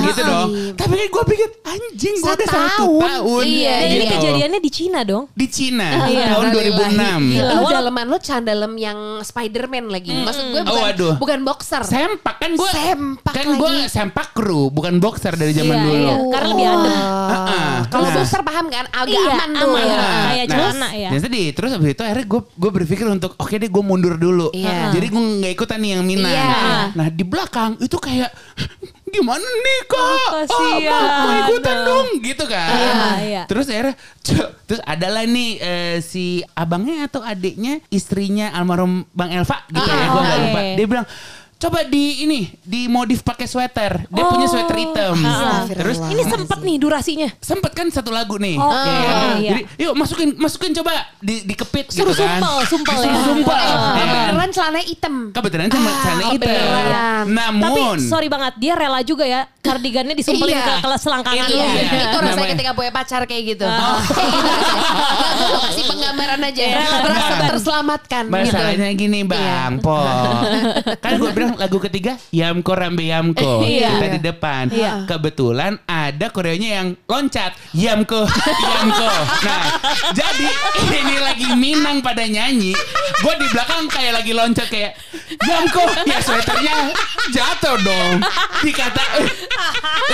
gitu dong. Tapi kan gue pikir, anjing gue udah satu tahun. Iya, Dan ini gitu. kejadiannya di Cina dong. Di Cina. Iya. tahun 2006. Gila. Lu daleman lu candalem yang Spiderman lagi. Maksud gue Oh, bukan, waduh. bukan boxer. Sempak kan gue Sempak kan gue sempak kru bukan boxer dari zaman Iya, dulu. iya. Karena lebih adem. Heeh. Kalau Nah. suster paham kan? Agak Iya, aman tuh. aman. Nah, Kayak nah, celana ya. Ya tadi terus abis itu akhirnya gue gue berpikir untuk oke deh gue mundur dulu. Iya. Jadi gue nggak ikutan nih yang Minang. Iya. Nah di belakang itu kayak gimana nih kak? Oh, kasihan. mau, mau ikutan dong gitu kan. Iya, iya. Terus akhirnya terus adalah nih eh, si abangnya atau adiknya istrinya almarhum Bang Elva gitu ya gue nggak lupa. Dia bilang coba di ini di modif pakai sweater. Dia punya sweater hitam. Terus Ini sempet nih durasinya. sempet kan satu lagu nih. Oke, Ya kan? iya. Jadi yuk masukin masukin coba di dikepit Suruh gitu kan. sumpel, sumpel ya. Sumpel. Ah. Ya kan? Beneran celana hitam. Kebetulan celana hitam. kebetulan. Namun Tapi sorry banget, dia rela juga ya kardigannya disumpelin Iya. ke, ke selangkangan Itu lu. dia. Itu rasanya Namanya- ketika punya pacar kayak gitu. Kayak gitu rasanya. Nggak, gue mau kasih penggambaran aja. Rela Merasa berkorban. terselamatkan gitu. Masalahnya gini bang, Iya. Po. kan gue bilang lagu ketiga Yamko Rambe Yamko. Iya. Kita di depan. Iya. Kebetulan ada koreonya yang loncat. Yamko, Yamko. Nah, jadi ini lagi Minang pada nyanyi. Gue di belakang kayak lagi loncat kayak Yamko. Ya sweaternya jatuh dong. Dikata, "Eh,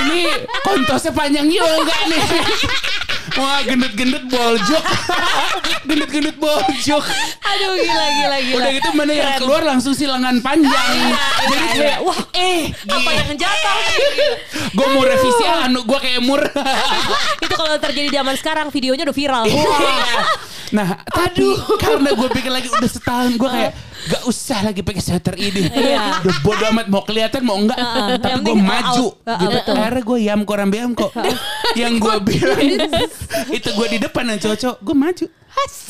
ini kontosnya panjang juga nih. Wah gendut-gendut boljok. gendut-gendut boljok. Aduh gila gila gila. Udah gitu mana yang keluar langsung si lengan panjang. Jadi kayak wah eh Apa yang jatuh? Gue mau revisi anu gue kayak mur. Itu kalau terjadi zaman sekarang videonya udah viral. Iya. Nah, tapi karena gue pikir lagi udah setahun gue kayak gak usah lagi pakai sweater ini. Iya. Udah bodo amat mau kelihatan mau enggak. Heeh. tapi gue maju. out. Gitu. betul. Akhirnya gue yam koram yam kok. Yang gue bilang itu gue di depan yang cowok-cowok gue maju.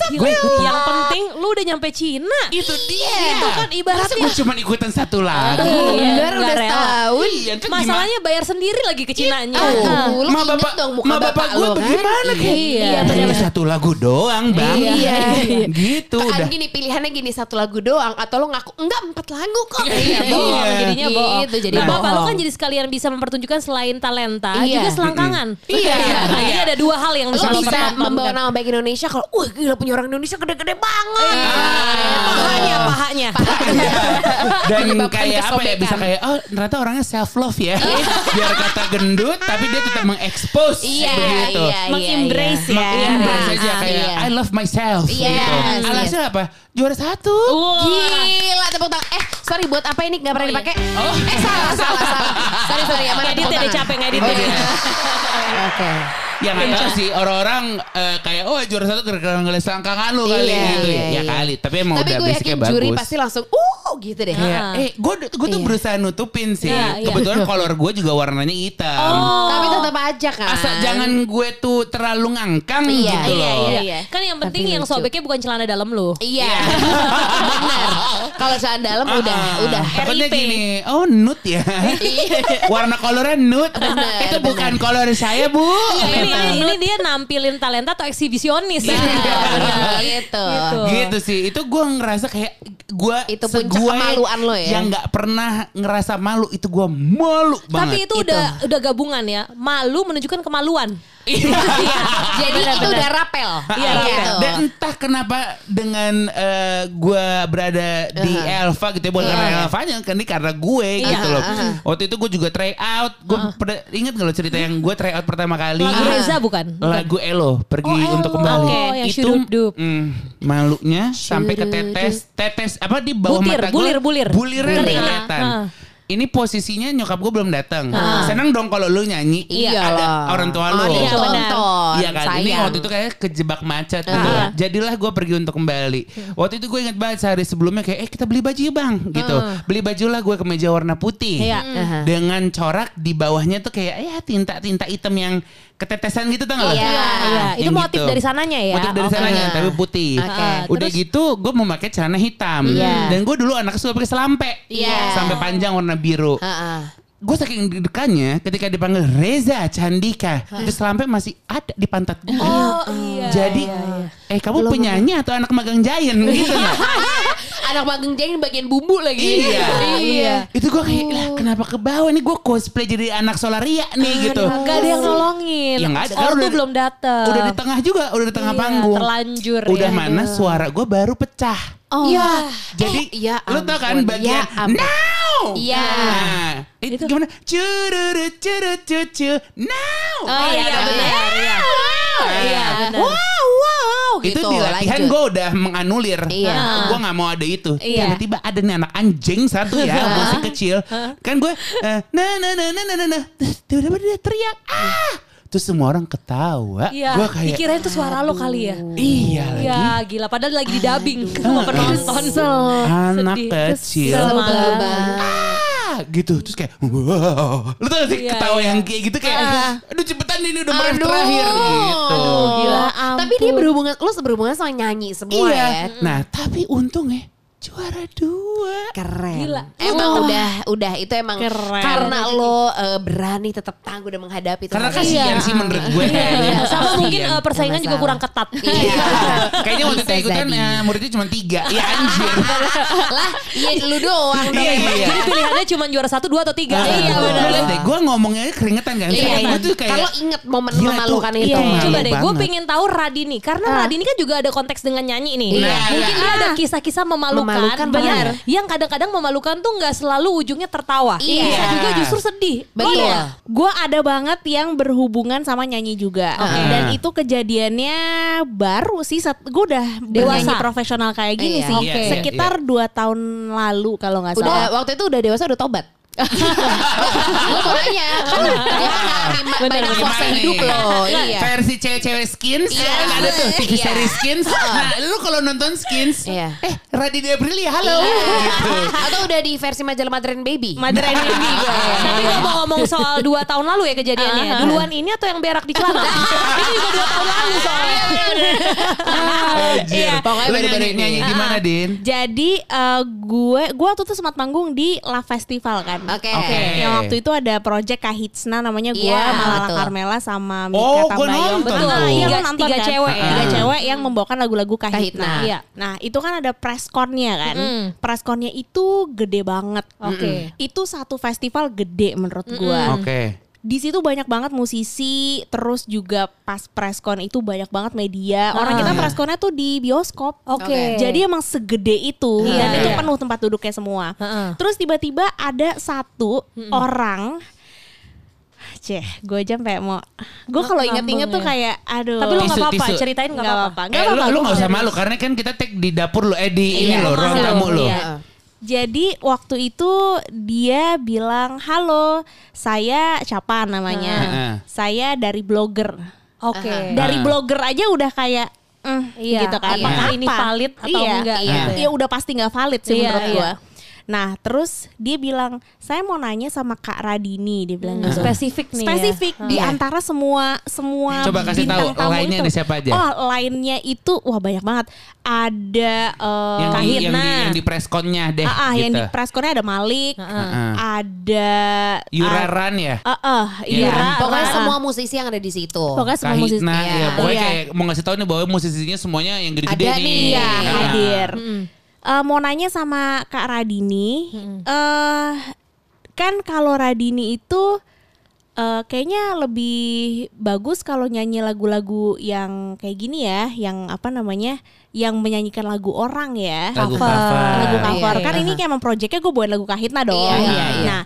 Gila, Gue ikutan. yang penting lu udah nyampe Cina. Itu dia. Itu kan ibaratnya- Masa gue cuma ikutan satu lagu. Iya, Bener udah setahun. Iya, kan Masalahnya bayar sendiri lagi ke Cinanya. Aduh, lu Ma bapak, dong muka ma bapak, gue lu kan? bagaimana kayak Iya, Iya, bener-bener. satu lagu doang bang. Iya. gitu Kan udah. gini pilihannya gini satu lagu doang atau lo ngaku enggak empat lagu kok. Iya, bohong Iya. jadinya bohong. Gitu, jadi nah, bapak lu kan jadi sekalian bisa mempertunjukkan selain talenta Iya. juga selangkangan. Iya. Jadi ada dua hal yang Lo bisa membawa nama baik Indonesia kalau wah gila punya orang Indonesia gede-gede banget. Pahanya, pahanya. Dan Menyebabkan kayak apa ya bisa kayak oh ternyata orangnya self love ya. Biar kata gendut tapi dia tetap mengekspos Iya, begitu. iya, iya. Meng-embrace iya. ya. Embrace aja Ah, kayak iya. I love myself Yes, gitu. yes. Alasnya apa? Juara satu. Wah. Gila tepuk tangan. Eh sorry buat apa ini gak pernah Oh, iya. dipakai? Eh salah salah salah. Sorry sorry ya tepuk ya, dia tangan? capek ngedit Oh, ya. iya. Oke. Ya nggak tahu sih orang-orang eh, kayak oh juara satu gara-gara ngeliat selangkangan lu kali Iya, gitu iya, ya. Ya iya. kali, tapi emang Tapi udah gue basicnya yakin bagus. juri pasti langsung uh gitu deh. Ah. eh gue gue tuh Iya. berusaha nutupin sih. Iya, iya. Kebetulan kolor gue juga warnanya hitam. Oh. Tapi tetap aja kan. Asal jangan gue tuh terlalu ngangkang Iya, gitu Iya, loh. iya, Iya. Kan yang penting Tapi yang lucu. sobeknya bukan celana dalam lu. Iya. Benar. Kalau celana dalam udah Ah, udah. Takutnya gini, oh nude ya. Iya. Warna kolornya nude. Bener, Itu bukan kolor saya bu. Ini, ini dia nampilin talenta atau eksibisionis. Iya, benar, gitu. Gitu. Gitu sih. Itu gue ngerasa kayak gue Itu puncak kemaluan lo ya. Yang nggak pernah ngerasa malu itu gue malu banget. Tapi itu udah udah gabungan ya. Malu menunjukkan kemaluan. Iya. Jadi itu udah rapel. Iya, Gitu. rapel. Dan entah kenapa dengan eh, gue berada di Elva gitu ya bukan karena Elvanya kan ini karena gue Iya, gitu loh. uh-huh. Waktu itu gue juga try out. Gue pernah inget gak lo cerita yang gue try out pertama kali? Lagu Reza bukan? Lagu Elo pergi Oh, Elo. untuk kembali. Oke, yang itu syudup-dup. mm, malunya sampai ke tetes tetes apa di bawah Butir, mata gue bulir, bulir. bulirnya Bulir. kelihatan. Ah, ah. Ini posisinya nyokap gue belum datang. Senang dong kalau lu nyanyi. Iya Ada lah. orang tua lu. Yang Iya. Iya kan, ini sayang. waktu itu kayak kejebak macet gitu. Jadilah gue pergi untuk kembali. Waktu itu gue ingat banget sehari sebelumnya kayak, eh kita beli baju yuk bang, gitu. Beli baju lah gue kemeja warna putih. Iya. Aha. Dengan corak di bawahnya tuh kayak ya tinta-tinta hitam yang ketetesan gitu tau gak? Iya. Iya, itu Yang motif gitu. dari sananya ya. Motif dari Oke. sananya, tapi putih. Oke. Ah, Udah terus- gitu gue mau pakai celana hitam. Iya. Dan gue dulu anak suka pakai selampe. Iya. Sampai panjang warna biru. Heeh. Gue saking dekannya ketika dipanggil Reza Candika, itu selampe masih ada di pantat gue. Oh iya. Jadi, eh kamu penyanyi atau anak magang Giant gitu nggak? Anak magang jahit bagian bumbu lagi. Iya. Iya. Itu gue kayak, lah kenapa ke bawah nih gue cosplay jadi anak Solaria nih gitu. Gak ada yang nolongin. Ya, ada. Oh, Kan tuh belum datang. Udah di tengah juga, udah di tengah Iya, panggung. terlanjur Udah ya. mana suara gue baru pecah. Oh. Iya. Jadi Eh, ya lu tau kan bagian Ya ampun. now. Iya. Nah, itu gimana? Cururu curu cucu now. Oh iya, iya, benar. Iya. Iya, benar. Wow, wow itu gitu. di latihan gue udah menganulir. Iya. Gue nggak mau ada itu. Iya. Tiba-tiba ada nih anak anjing satu ya masih kecil. Kan gue eh, nah nah nah nah nah nah nah. Tiba-tiba dia teriak ah. Terus semua orang ketawa. Iya, Gue kayak dikirain tuh suara lo kali ya. iya lagi. Iya, gila. Padahal lagi di dubbing sama penonton. Anak Sedih. kecil. Kesel banget. Ah, gitu terus kayak wow lu tau gak sih Iya, ketawa iya. yang kayak gitu kayak aduh cepetan ini udah meref Aduh. terakhir gitu Aduh, gila. Tapi dia berhubungan, lu berhubungan sama nyanyi semua iya ya. nah tapi untung ya juara dua Keren. Gila. Emang udah udah itu emang Keren. karena lo eh, berani tetap tangguh dan menghadapi itu. karena kasihan sih menurut gue Iya, iya. Sama Kasihan. mungkin eh, persaingan juga kurang ketat. Iya. Kayaknya waktu itu ikutan eh, muridnya cuma tiga Ya anjir lah, iya lu doang dong. Iya, iya. Jadi pilihannya cuma juara satu, dua atau tiga. Iya, Lu benar. Gue ngomongnya keringetan kan Iya, iya. Gue tuh kayak Kalau inget momen Gila, memalukan tuh. itu. Iya, coba deh, gue pengen tahu Radini karena Radini kan juga ada konteks dengan nyanyi nih. Iya. Mungkin dia ada kisah-kisah memalukan, Memalukan, benar. benar. Yang kadang-kadang memalukan tuh nggak selalu ujungnya tertawa. Iya. Bisa juga justru sedih. Betul. Iya. Gue ada banget yang berhubungan sama nyanyi juga. Oke. Dan itu kejadiannya baru sih. Gue udah Dewasa. profesional kayak gini Iya. sih. Iya, iya, Sekitar dua tahun lalu kalau nggak Udah salah. waktu itu udah dewasa udah tobat. Lo makanya kan dia menerima banyak Gimana fase hidup lo. Iya. Versi cewek-cewek skins Iya. kan ada tuh TV Iya. series skins Nah lu kalau nonton skins Iya. Eh Radini Aprilia halo Iya. gitu Atau udah di versi majalah Mother and Baby. Mother and Baby gue. Tapi ngomong-ngomong soal dua tahun lalu ya kejadiannya. Duluan ini atau yang berak di celana? ini juga dua tahun lalu soalnya. Iya. Pokoknya baru-baru ini. nyanyi di mana Din? Jadi eh, gue gue waktu itu sempat manggung di La Festival kan. Oke. Oke. Yang waktu itu ada project Kahitsna namanya gue Iya, Malala betul. Carmela sama Mika Oh, Tambayong. Betul. tuh. Iya, Tiga- nonton tiga kan? cewek ya. Tiga Ah. cewek yang membawakan lagu-lagu Kahitna. Kahitna. Iya. Nah, itu kan ada press con-nya kan. Mm-mm. Press con-nya itu gede banget. Oke. Itu satu festival gede menurut gue. Oke Di situ banyak banget musisi, terus juga pas press con itu banyak banget media. Orang Ah. kita press con-nya tuh di bioskop. Oke. Jadi emang segede itu Iya, dan itu iya. penuh tempat duduknya semua. Terus tiba-tiba ada satu orang Ceh, gue aja sampai mau Gue kalau inget-inget tuh ya. kayak Aduh Tapi lo nggak Tisu, apa-apa, ceritain nggak Nggak apa-apa. apa-apa. Eh Nggak lu, apa-apa, lu gak usah malu Karena kan kita tag di dapur lo Eh di ini Iya, lo Ruang tamu lo Iya. Jadi waktu itu dia bilang Halo saya siapa namanya Heeh. Saya dari blogger Oke. Dari Ah. blogger aja udah kayak mm, Iya, gitu kan apakah Apa? ini valid atau iya. enggak Iya. gitu Ya udah pasti nggak valid sih Iya, menurut iya. gua. Nah terus dia bilang saya mau nanya sama Kak Radini dia bilang gitu. Spesifik nih ya. Spesifik di Iya. antara semua semua Coba kasih bintang tahu tamu lainnya itu. ada siapa aja? Oh lainnya itu wah banyak banget. Ada eh, yang, di, yang, Kahitna. di, yang di pressconnya deh Ah, ah, gitu. yang di pressconnya ada Malik, Heeh. ada Yuraran ya Ah, ah, Iya. Yura, Pokoknya Ra- semua musisi yang ada di situ. pokoknya semua musisi. Kahitna Iya. ya pokoknya Iya. kayak mau ngasih tahu nih bahwa musisinya semuanya yang gede-gede Ada nih. nih. Iya, Ah. hadir. Eh, mau nanya sama Kak Radini, eh kan kalau Radini itu eh, kayaknya lebih bagus kalau nyanyi lagu-lagu yang kayak gini ya, yang apa namanya, yang menyanyikan lagu orang ya. Lagu Cover. lagu cover Iya, kan iya. ini kayak emang projectnya gue buat lagu Kahitna dong. Iya, iya, iya. Nah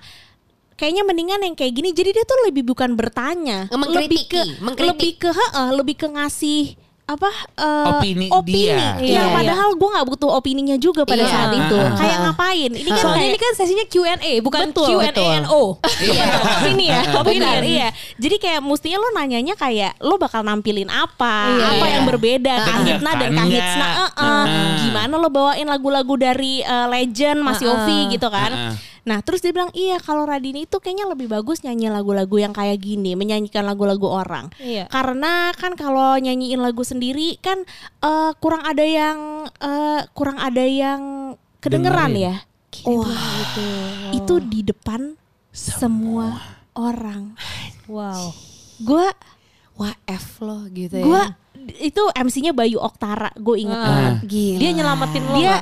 kayaknya mendingan yang kayak gini. Jadi dia tuh lebih bukan bertanya, Mengkritiki, lebih ke mengkritik. lebih ke heeh, lebih ke ngasih apa eh, Opini opini. dia. Iya, Iya, padahal gue nggak butuh opininya juga pada Iya. saat itu. Ah, Kayak ngapain? Ini kan Soalnya ini kan sesinya Q&A bukan Q&A and O. Iya, opini ya, opini. Benar. Iya. Jadi kayak mestinya lo nanyanya kayak lo bakal nampilin apa, Iya. apa yang berbeda, Dengar kahitna dan kahitsna. eh, eh. Heeh. Gimana lo bawain lagu-lagu dari eh, legend Mas. Yofi gitu kan? Nah terus dia bilang iya kalau Radini itu kayaknya lebih bagus nyanyi lagu-lagu yang kayak gini, menyanyikan lagu-lagu orang. Iya. Karena kan kalau nyanyiin lagu sendiri kan eh, kurang ada yang eh, kurang ada yang kedengeran Dengerin. ya. Wah, itu di depan semua, orang. Wow. Gue Wah F loh gitu ya. gue itu MC-nya Bayu Oktara, gue inget Ah. banget. Gila. Dia nyelamatin lo Dia?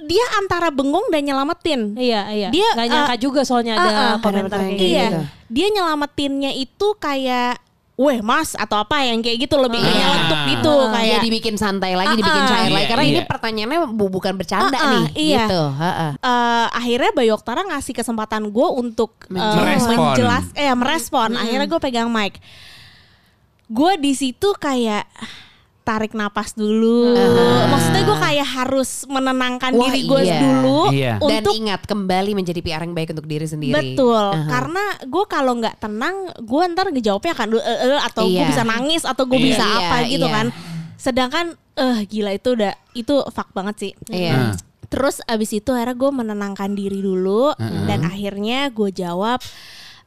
Dia antara bengong dan nyelamatin. Iya, iya. Dia, nggak nyangka uh, juga soalnya ada uh, uh, komentar kayak Iya, gitu. dia nyelamatinnya itu kayak, weh mas atau apa yang kayak gitu lebih Ah. gitu Ah. kayak. Iya dibikin santai lagi, dibikin Ah, ah. cair lagi Iya, karena ini iya. pertanyaannya bu- bukan bercanda Ah, ah, nih, iya. gitu. Ha-ha. eh, akhirnya Bayu Oktara ngasih kesempatan gue untuk eh, Merespon. menjelas, eh merespon. Akhirnya gue pegang mic. Gue di situ kayak tarik napas dulu. Maksudnya gue kayak harus menenangkan Wah, diri gue iya. dulu Iya. Dan untuk ingat kembali menjadi PR yang baik untuk diri sendiri. Betul, Aha. karena gue kalau nggak tenang, gue ntar ngejawabnya akan "Eh, eh," atau gue Iya. bisa nangis atau gue Iya. bisa Iya, apa gitu iya. kan. Sedangkan, eh gila itu udah itu fuck banget sih. Iya. Nah. Terus abis itu akhirnya gue menenangkan diri dulu dan akhirnya gue jawab,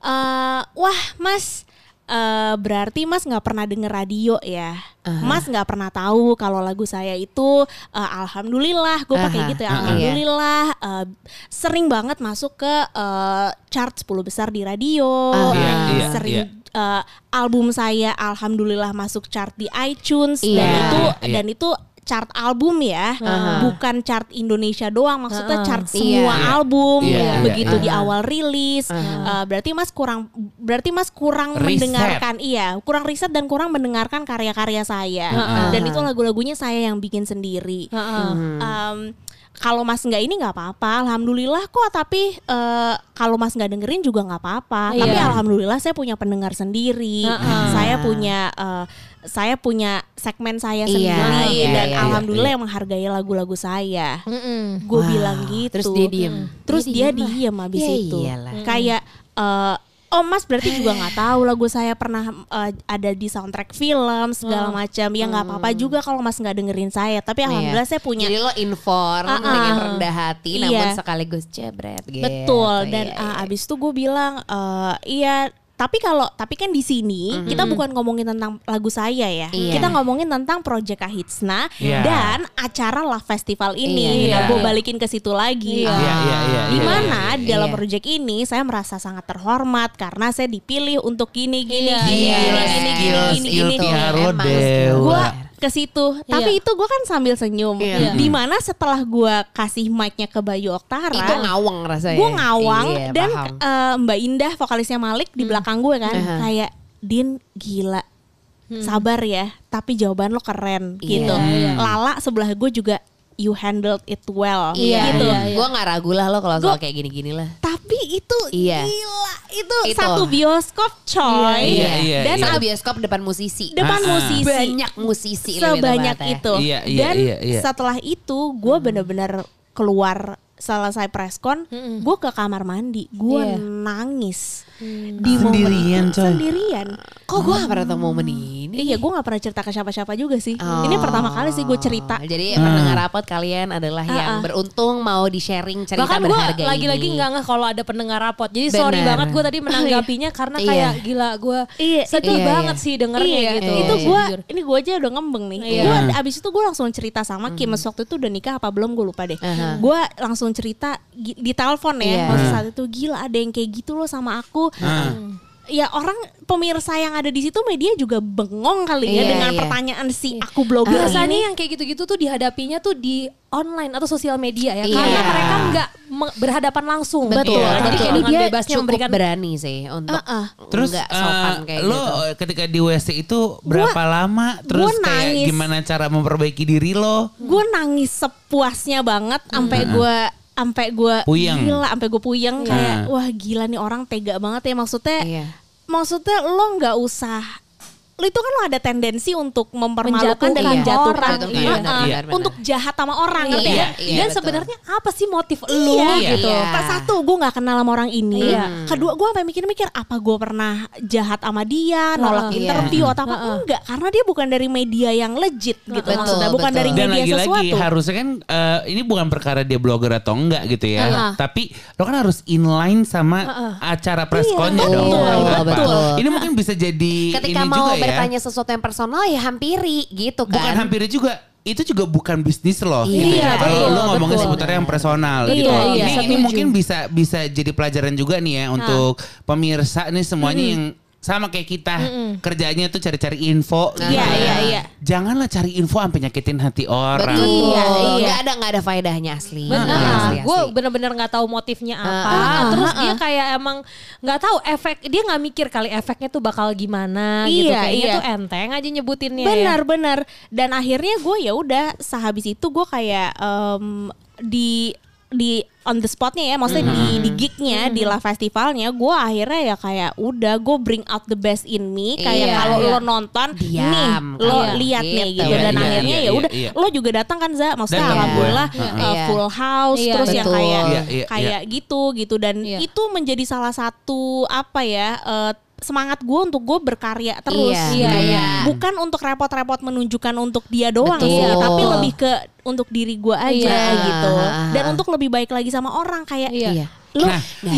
eh wah mas. Eh, berarti Mas nggak pernah denger radio ya, Mas nggak pernah tahu kalau lagu saya itu eh, Alhamdulillah, gue pakai Aha, gitu ya, aha. Alhamdulillah eh, sering banget masuk ke eh, chart 10 besar di radio, Ah, iya, eh, iya, sering iya. eh, album saya Alhamdulillah masuk chart di iTunes dan Iya, itu iya. dan itu chart album ya, bukan chart Indonesia doang, maksudnya chart semua Iya. album Iya, iya, begitu iya. di awal rilis. Eh, berarti Mas kurang, berarti Mas kurang Riset. mendengarkan, iya, kurang riset dan kurang mendengarkan karya-karya saya. Dan itu lagu-lagunya saya yang bikin sendiri. Heeh. Em, kalau Mas nggak ini nggak apa-apa, alhamdulillah kok. Tapi eh, kalau Mas nggak dengerin juga nggak apa-apa. Iya. Tapi alhamdulillah saya punya pendengar sendiri, Heeh. saya punya eh, saya punya segmen saya Iya, sendiri iya, dan iya, alhamdulillah iya. yang menghargai lagu-lagu saya. Mm-mm. Gue Wah, bilang gitu. terus dia diem. Terus Dia dia diem diem abis Ya itu. iyalah. Kayak eh, Oh mas berarti juga nggak tahu lagu saya pernah eh, ada di soundtrack film segala macam ya nggak apa-apa juga kalau mas nggak dengerin saya tapi alhamdulillah Iya. saya punya Jadi lo inform Ah, ah. dengan rendah hati Iya. namun sekaligus jebret gitu. Betul dan Iya, uh, iya. abis itu gue bilang eh, iya tapi kalau tapi kan di sini kita bukan ngomongin tentang lagu saya ya Iya. kita ngomongin tentang Project Kahitsna Iya. dan acara Love Festival ini Iya. nah gue balikin ke situ lagi Iya. Iya, iya, iya, iya, Di mana iya, di dalam Iya. project ini saya merasa sangat terhormat karena saya dipilih untuk gini gini Iya, gini Gila, gini gini gini skills gini gini Ilti Emang Harodewa. gue ke situ tapi itu gue kan sambil senyum Iya. di mana setelah gue kasih mic-nya ke Bayu Oktara itu ngawang rasanya. gue ngawang Iya, dan paham. eh, Mbak Indah vokalisnya Malik di belakang gue kan Aha. kayak Din gila sabar ya tapi jawaban lo keren Iya. gitu Iya. Lala sebelah gue juga you handled it well Iya, gitu iya, iya. Gue gak ragu lah lo kalau soal kayak gini-gini lah. tapi itu Iya. gila itu, Itu. satu bioskop coy Iya, iya, dan iya. Satu bioskop depan musisi. depan Ah, ah. musisi Banyak musisi lebih sebanyak itu Iya, iya, dan iya, iya. setelah itu gue bener-bener keluar selesai preskon gue ke kamar mandi gue Iya. nangis di Sendirian, momen coy. sendirian Kok gue gak pernah tahu momen ini? Iya gue nggak pernah cerita ke siapa-siapa juga sih Oh. ini pertama kali sih gue cerita Jadi pendengar rapot kalian adalah yang Ah, ah. beruntung mau di sharing cerita Bahkan gue berharga lagi-lagi ini. nggak ngeh kalau ada pendengar rapot. Jadi sorry Benar. banget gue tadi menanggapinya karena Iya. kayak gila gue Iya, sedih iya, banget iya. sih dengernya Iya, gitu. itu Iya, gue ini gue aja udah ngembeng nih. Iya. Gue abis itu gue langsung cerita sama Kim waktu itu udah nikah apa belum gue lupa deh. Aha. Gue langsung cerita di telepon ya. Iya. Waktu saat itu gila ada yang kayak gitu loh sama aku. Ah. Ya orang pemirsa yang ada di situ media juga bengong kali ya Iya, dengan iya. pertanyaan si aku blogger Biasanya ini. yang kayak gitu-gitu tuh dihadapinya tuh di online atau sosial media ya. Iya. Karena mereka nggak berhadapan langsung. Betul. Jadi Tapi kayak dia bebasnya cukup memberikan berani sih untuk Uh-uh. Terus nggak sopan eh, kayak lo gitu. ketika di WC itu berapa lama? Terus gua kayak nangis. gimana cara memperbaiki diri lo? gue nangis sepuasnya banget sampai gue sampai gue Puyeng. gila sampai gue puyeng Iya. kayak wah gila nih orang tega banget ya maksudnya Iya. Maksudnya lo nggak usah lu itu kan lo ada tendensi untuk mempermalukan dan Menjatuhkan, menjatuhkan menjatuhkan, Iya, iya, iya. untuk jahat sama orang Iya, ngerti ya? iya, Dan betul. sebenarnya apa sih motif lu Iya, gitu? Iya. Pas satu gue nggak kenal sama orang ini. Iya. Kedua gue sampai mikir-mikir apa gue pernah jahat sama dia, nolak Heeh. interview atau apa Heeh. enggak? Karena dia bukan dari media yang legit gitu Betul, maksudnya, bukan betul. dari Dan media lagi-lagi sesuatu. harusnya kan eh, ini bukan perkara dia blogger atau enggak gitu ya. Iya. Tapi lo kan harus inline sama acara pressconnya Iya, dong. betul. Ini mungkin bisa jadi Ketika ini mau juga ya. Bertanya sesuatu yang personal ya hampiri gitu kan. Bukan hampir juga itu juga bukan bisnis loh Iya, gitu ya. Kalau lo ngomongin betul. seputar yang personal Iya, gitu. iya, ini ini setuju. mungkin bisa bisa jadi pelajaran juga nih ya untuk pemirsa nih semuanya yang sama kayak kita kerjanya tuh cari-cari info. gitu Iya, ya. iya, iya. Janganlah cari info sampai nyakitin hati orang. Betul. Iya, iya. Nggak ada nggak ada faedahnya asli. Benar, gue bener-bener nggak tahu motifnya apa. ah, Terus dia kayak emang nggak tahu efek, dia nggak mikir kali efeknya tuh bakal gimana gitu. Iya, Kayaknya iya. tuh enteng aja nyebutinnya. ya. benar benar dan akhirnya gue ya udah sehabis itu gue kayak em, di di on the spotnya ya maksudnya di di gignya di la festivalnya gue akhirnya ya kayak udah gue bring out the best in me kayak Iya, kalau iya. lo nonton Diam, nih lo iya. lihat nih Gitu. gitu Iya, dan iya, akhirnya iya, ya udah iya, iya. lo juga datang kan za maksudnya Datang alhamdulillah gue. uh, Iya. full house Iya, terus yang betul. kayak Iya, iya, kayak gitu gitu dan Iya. itu menjadi salah satu apa ya eh, semangat gue untuk gue berkarya terus Iya, gitu. iya. bukan untuk repot-repot menunjukkan untuk dia doang Betul. sih tapi lebih ke untuk diri gue aja Iya. gitu Ah. dan untuk lebih baik lagi sama orang kayak Iya. Iya. lu Nah, ya.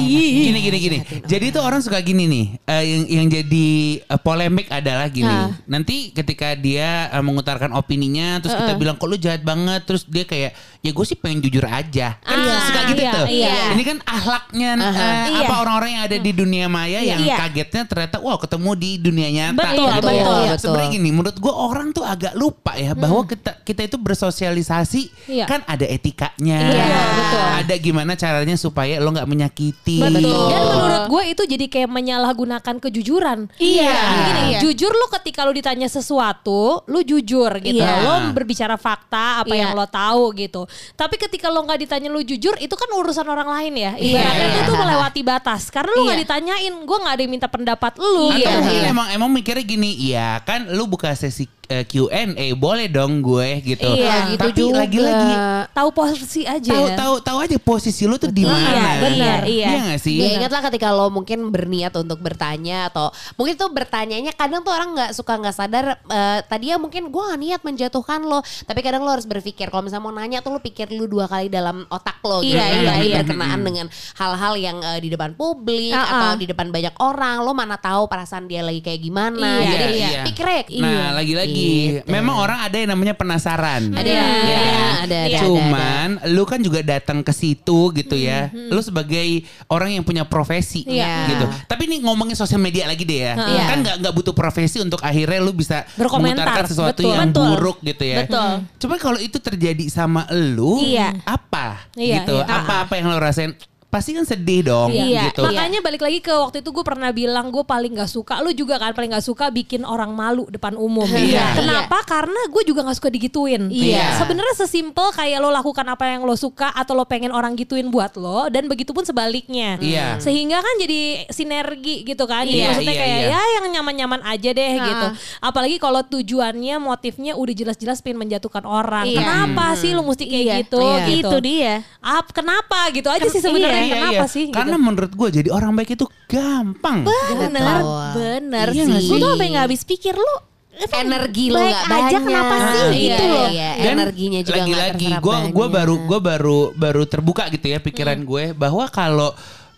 gini gini gini. Jadi tuh orang suka gini nih. eh, yang yang jadi eh, polemik adalah gini. Nah. Nanti ketika dia eh, mengutarakan opininya, terus kita bilang kok lu jahat banget, terus dia kayak ya gue sih pengen jujur aja. Kan Ah, suka gitu iya, tuh. iya. Ini kan ahlaknya eh, Iya. apa orang-orang yang ada di dunia maya yang Iya. kagetnya ternyata wow ketemu di dunia nyata. Betul, gitu. betul, betul. Sebenarnya gini, menurut gue orang tuh agak lupa ya bahwa kita kita itu bersosialisasi Iya. kan ada etikanya. Iya, betul. Ada gimana caranya supaya lo nggak menyakiti. Betul. Dan menurut gue itu jadi kayak menyalahgunakan kejujuran. Iya. Gini, Iya. jujur lu ketika lu ditanya sesuatu, lu jujur gitu. Iya. Lo berbicara fakta apa Iya. yang lo tahu gitu. Tapi ketika lo nggak ditanya lu jujur, itu kan urusan orang lain ya. Iya. itu tuh melewati batas. Karena lu nggak Iya. ditanyain, gue nggak ada yang minta pendapat lu. Atau gitu. mungkin emang emang mikirnya gini, iya kan lu buka sesi eh, Q&A boleh dong gue gitu. Iya, gitu Tapi juga. lagi-lagi Tahu posisi aja. tahu ya. tahu tahu aja posisi lu tuh di mana. Iya, benar, iya. Iya gak sih? Ya ingatlah ketika lo mungkin berniat untuk bertanya atau mungkin tuh bertanyanya kadang tuh orang nggak suka nggak sadar eh, tadinya mungkin gue gak niat menjatuhkan lo tapi kadang lo harus berpikir kalau misalnya mau nanya tuh lo pikir dulu dua kali dalam otak lo gitu Iya, kan iya, iya. berkenaan dengan hal-hal yang eh, di depan publik Ah, atau di depan banyak orang lo mana tahu perasaan dia lagi kayak gimana Iya, jadi iya. pikirnya Nah, lagi-lagi Gitu. memang orang ada yang namanya penasaran. ada Iya. ada, Ya. ada, ada, ada, Cuman lu kan juga datang ke situ gitu ya. Lu sebagai orang yang punya profesi Iya. gitu. Tapi ini ngomongin sosial media lagi deh ya. Iya. Kan nggak nggak butuh profesi untuk akhirnya lu bisa Berkomentar. mengutarakan sesuatu Betul. yang Betul. buruk gitu ya. Betul. Coba kalau itu terjadi sama lu, Iya. apa Iya, gitu? iya. Apa-apa yang lu rasain? Pasti kan sedih dong Iya. gitu. Makanya balik lagi ke waktu itu gue pernah bilang gue paling gak suka, lu juga kan paling gak suka bikin orang malu depan umum. Iya. Kenapa? Karena gue juga gak suka digituin. Iya. Sebenarnya sesimpel kayak lo lakukan apa yang lo suka atau lo pengen orang gituin buat lo dan begitupun sebaliknya. Iya. Sehingga kan jadi sinergi gitu kan. Jadi Iya, maksudnya iya, kayak iya. ya yang nyaman-nyaman aja deh gitu. Apalagi kalau tujuannya motifnya udah jelas-jelas pengen menjatuhkan orang. Iya. Kenapa sih lo mesti kayak Iya. gitu Iya. gitu. itu dia Ap, kenapa gitu aja sih sebenarnya Iya, kenapa iya. sih? gitu. Karena menurut gue jadi orang baik itu gampang. bener Betul. bener Iya sih gue tuh sampai nggak habis pikir lu energi lo baik nggak aja banyak kenapa sih Ah, gitu Iya, loh iya. Dan energinya juga lagi-lagi gue gue banyak. baru gue baru baru terbuka gitu ya pikiran gue bahwa kalau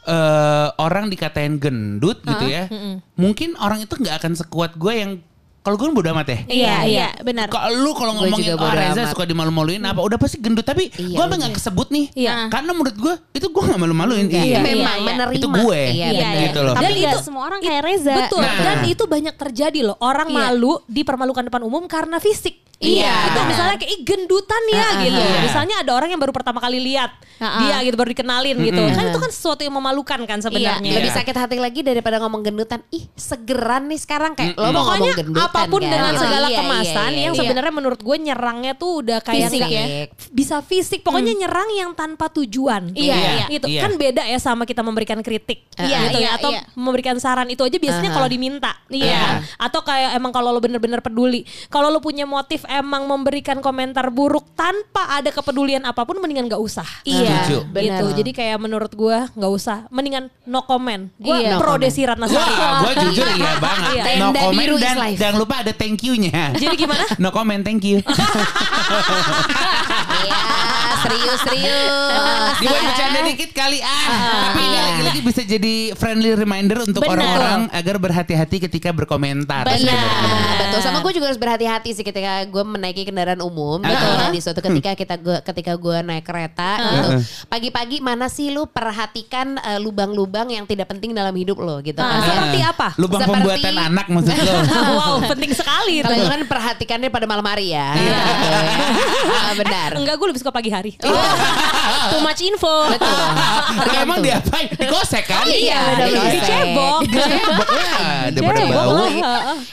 eh, orang dikatain gendut gitu ya mungkin orang itu nggak akan sekuat gue yang kalau gue kan bodo amat ya iya iya benar kalau lu kalau ngomongin oh Reza amat." suka dimalu-maluin apa udah pasti gendut tapi Iya, gue iya. nggak kesebut nih Iya. karena menurut gue itu gue nggak malu-maluin Iya, Iya. memang iya, iya. menerima Itu gue. iya, Iya, gitu loh. tapi itu- semua orang kayak Reza Betul. Nah. Dan itu banyak terjadi loh. Orang Iya. malu dipermalukan depan umum karena fisik. Iya, itu misalnya kayak "Ih, gendutan ya gitu. Iya. Misalnya ada orang yang baru pertama kali lihat dia gitu baru dikenalin gitu. Kan itu kan sesuatu yang memalukan kan sebenarnya. Iya, lebih Iya. sakit hati lagi daripada ngomong gendutan. Ih, segeran nih sekarang kayak lo mau Pokoknya ngomong gendutan apa pun kan? dengan Iya, segala iya, kemasan iya, yang iya. sebenarnya menurut gue nyerangnya tuh udah kayak Fisik ya? bisa fisik. Pokoknya nyerang yang tanpa tujuan. Iya, iya, Itu iya. kan beda ya sama kita memberikan kritik. Iya, gitu iya, ya atau iya. memberikan saran itu aja biasanya kalau diminta. Iya. Atau kayak emang kalau lo bener-bener peduli. Kalau lo punya motif emang memberikan komentar buruk tanpa ada kepedulian apa pun mendingan gak usah. Iya, Setuju. benar. Gitu. Jadi kayak menurut gue nggak usah. Mendingan no comment. Gue Iya. pro No comment. Desi Ratnasari. Wah, gue jujur iya banget. Iya. No comment dan jangan lupa ada thank you-nya. Jadi gimana? No comment, thank you. Iya, serius serius. Dibuat bercanda dikit kali ah. Tapi ini lagi-lagi bisa jadi friendly reminder untuk orang-orang agar berhati-hati ketika berkomentar. Benar. Betul sama gue juga harus berhati-hati sih ketika gue menaiki kendaraan umum gitu Ah. ya di suatu ketika kita gue ketika gue naik kereta gitu. Pagi-pagi mana sih lu perhatikan eh, lubang-lubang yang tidak penting dalam hidup lo gitu Ah, kan. ya. seperti apa? Lubang Seperti- pembuatan anak maksud lo. wow, penting sekali. Kalau kan perhatikannya pada malam hari ya. Iya. Gitu ya. Ah, benar. Enggak, gue lebih suka pagi hari. Too much info. Betul. Emang diapain? Dikosek kan? Iya, benar. dikosek. Dicebok. Dicebok lah, daripada Cebok bau.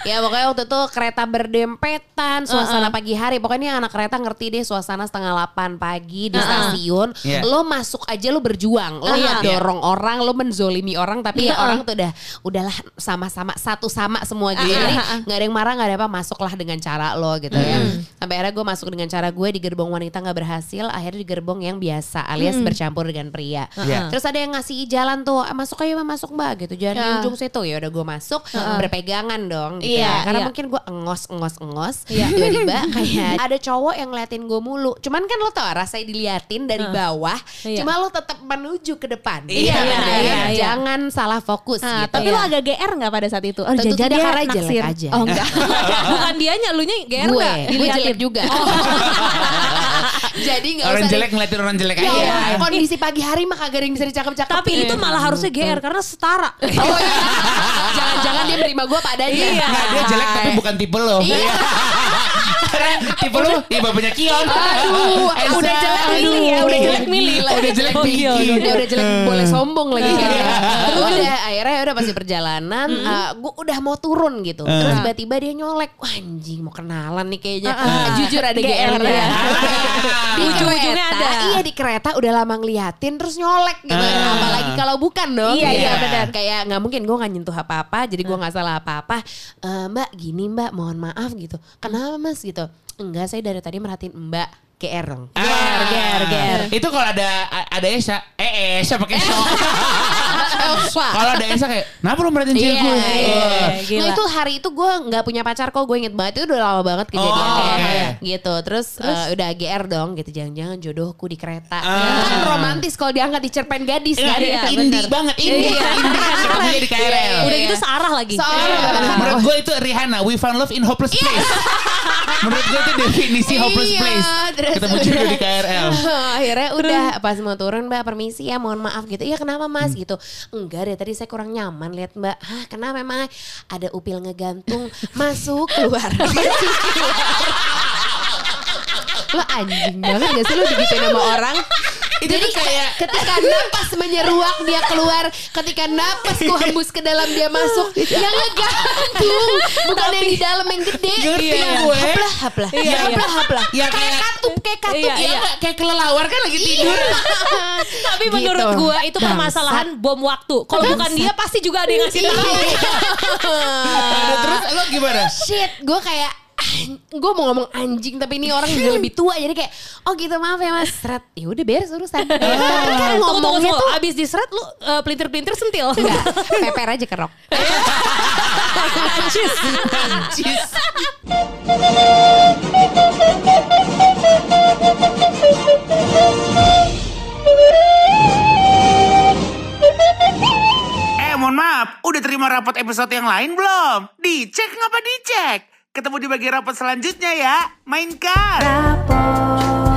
Ya pokoknya waktu itu kereta berdempetan, suasana pagi hari. Pokoknya anak kereta ngerti deh suasana setengah 8 pagi di stasiun. Iya. Lo masuk aja lo berjuang. Lo Iya. nggak dorong orang, lo menzolimi orang. Tapi ya orang tuh udah udahlah sama-sama satu sama semua gitu. Iya. Jadi nggak ada yang marah, nggak ada apa. Masuklah dengan cara lo gitu ya. Sampai akhirnya gue masuk dengan cara gue di gerbong wanita nggak berhasil. Akhirnya di gerbong yang biasa alias bercampur dengan pria. Iya. Terus ada yang ngasih jalan tuh, "Ah, masuk Mbak, masuk mbak gitu. Jangan di Ya. ujung situ ya udah gue masuk berpegangan dong gitu Iya, ya. Karena iya. mungkin gue engos engos engos tiba-tiba kayak ada cowok yang ngeliatin gue mulu. Cuman kan lo tau rasanya diliatin dari bawah, Iya. cuma lo tetap menuju ke depan. Iya, iya, kan, iya, ya. iya. Jangan salah fokus Nah, gitu. tapi Iya. lo agak GR nggak pada saat itu? Oh, Tentu jajan tidak, dia karena jelek aja. Oh enggak. Bukan dianya, lu nya GR gue, nggak? gue jelek juga. Jadi nggak Orang usah jelek di- ngeliatin orang jelek Ya, aja. Allah, kondisi pagi hari mah kagak ada yang bisa dicakep-cakep. Tapi itu malah harusnya GR karena setara. Oh, iya. Jangan-jangan dia menerima gue padanya. Iya. Nggak, dia jelek tapi bukan tipe lo. Iya. Karena tipe lo tipe punya Kion. Aduh, Elsa, udah jelek milih ya, udah jelek milih. Udah jelek Oh, iya, Pinky. udah udah jelek boleh sombong lagi kan ya. udah akhirnya udah pasti perjalanan gue udah mau turun gitu terus tiba-tiba dia nyolek Wah, anjing mau kenalan nih kayaknya jujur ada GR GR, ya ya. Di Ujung-ujungnya kereta, ada. iya di kereta udah lama ngeliatin terus nyolek gitu. Ah. apalagi kalau bukan dong. Iya, iya, benar. Kayak nggak mungkin gue nggak nyentuh apa-apa jadi gue nggak salah apa-apa. "Eh, mbak gini mbak mohon maaf gitu. Kenapa mas? gitu. Enggak saya dari tadi merhatiin mbak GR dong Ah. GR, GR. Itu kalau ada ada Esa, eh Esa pakai shock. Kalau ada Esa kayak, kenapa lu merhatiin cewek Iya, gue? iya. Nah itu hari itu gue nggak punya pacar kok gue inget banget itu udah lama banget kejadiannya Oh, oke. gitu terus, eh, udah GR dong gitu jangan-jangan jodohku di kereta Ah. kan romantis kalau diangkat di cerpen gadis Iya, kan iya, Iya, indie banget, indie. Iya. Ketemunya di KRL. Udah gitu searah lagi. Soalnya Menurut gue itu Rihanna, We Found Love in Hopeless Place. Menurut gue itu definisi Hopeless Iya, Place. terus Ketemu jodoh di KRL. akhirnya udah pas mau turun mbak permisi ya mohon maaf gitu. Iya kenapa Hmm. mas gitu. Enggak deh tadi saya kurang nyaman lihat mbak. Hah kenapa memang ada upil ngegantung. Masuk keluar. Masuk keluar. Lo anjing banget gak sih? Lo digituin sama orang Itu Jadi tuh kayak ketika napas menyeruak dia keluar, ketika napas ku hembus ke dalam dia masuk, yang ngegantung, bukan yang di dalam yang gede. Ngerti Iya. gue. Haplah, haplah. Iya, iya. haplah, haplah. Ya kayak kayak- katup, kayak katup. Iya, ya iya. kayak kelelawar kan lagi tidur. Tapi Gitu. menurut gua itu permasalahan bom waktu. Kalau bukan dia pasti juga ada yang ngasih tahu. Aduh, terus lo gimana? Shit, gue kayak gue mau ngomong anjing tapi ini orang juga lebih tua jadi kayak oh gitu maaf ya mas seret ya udah beres urusan Tapi kan tunggu, ngomongnya tuh Abis diseret lu eh, pelintir-pelintir sentil. enggak peper aja kerok Anjis. Anjis. Eh mohon maaf, udah terima rapot episode yang lain belum? Dicek ngapa dicek? Ketemu di bagian rapot selanjutnya ya. Mainkan! Rapot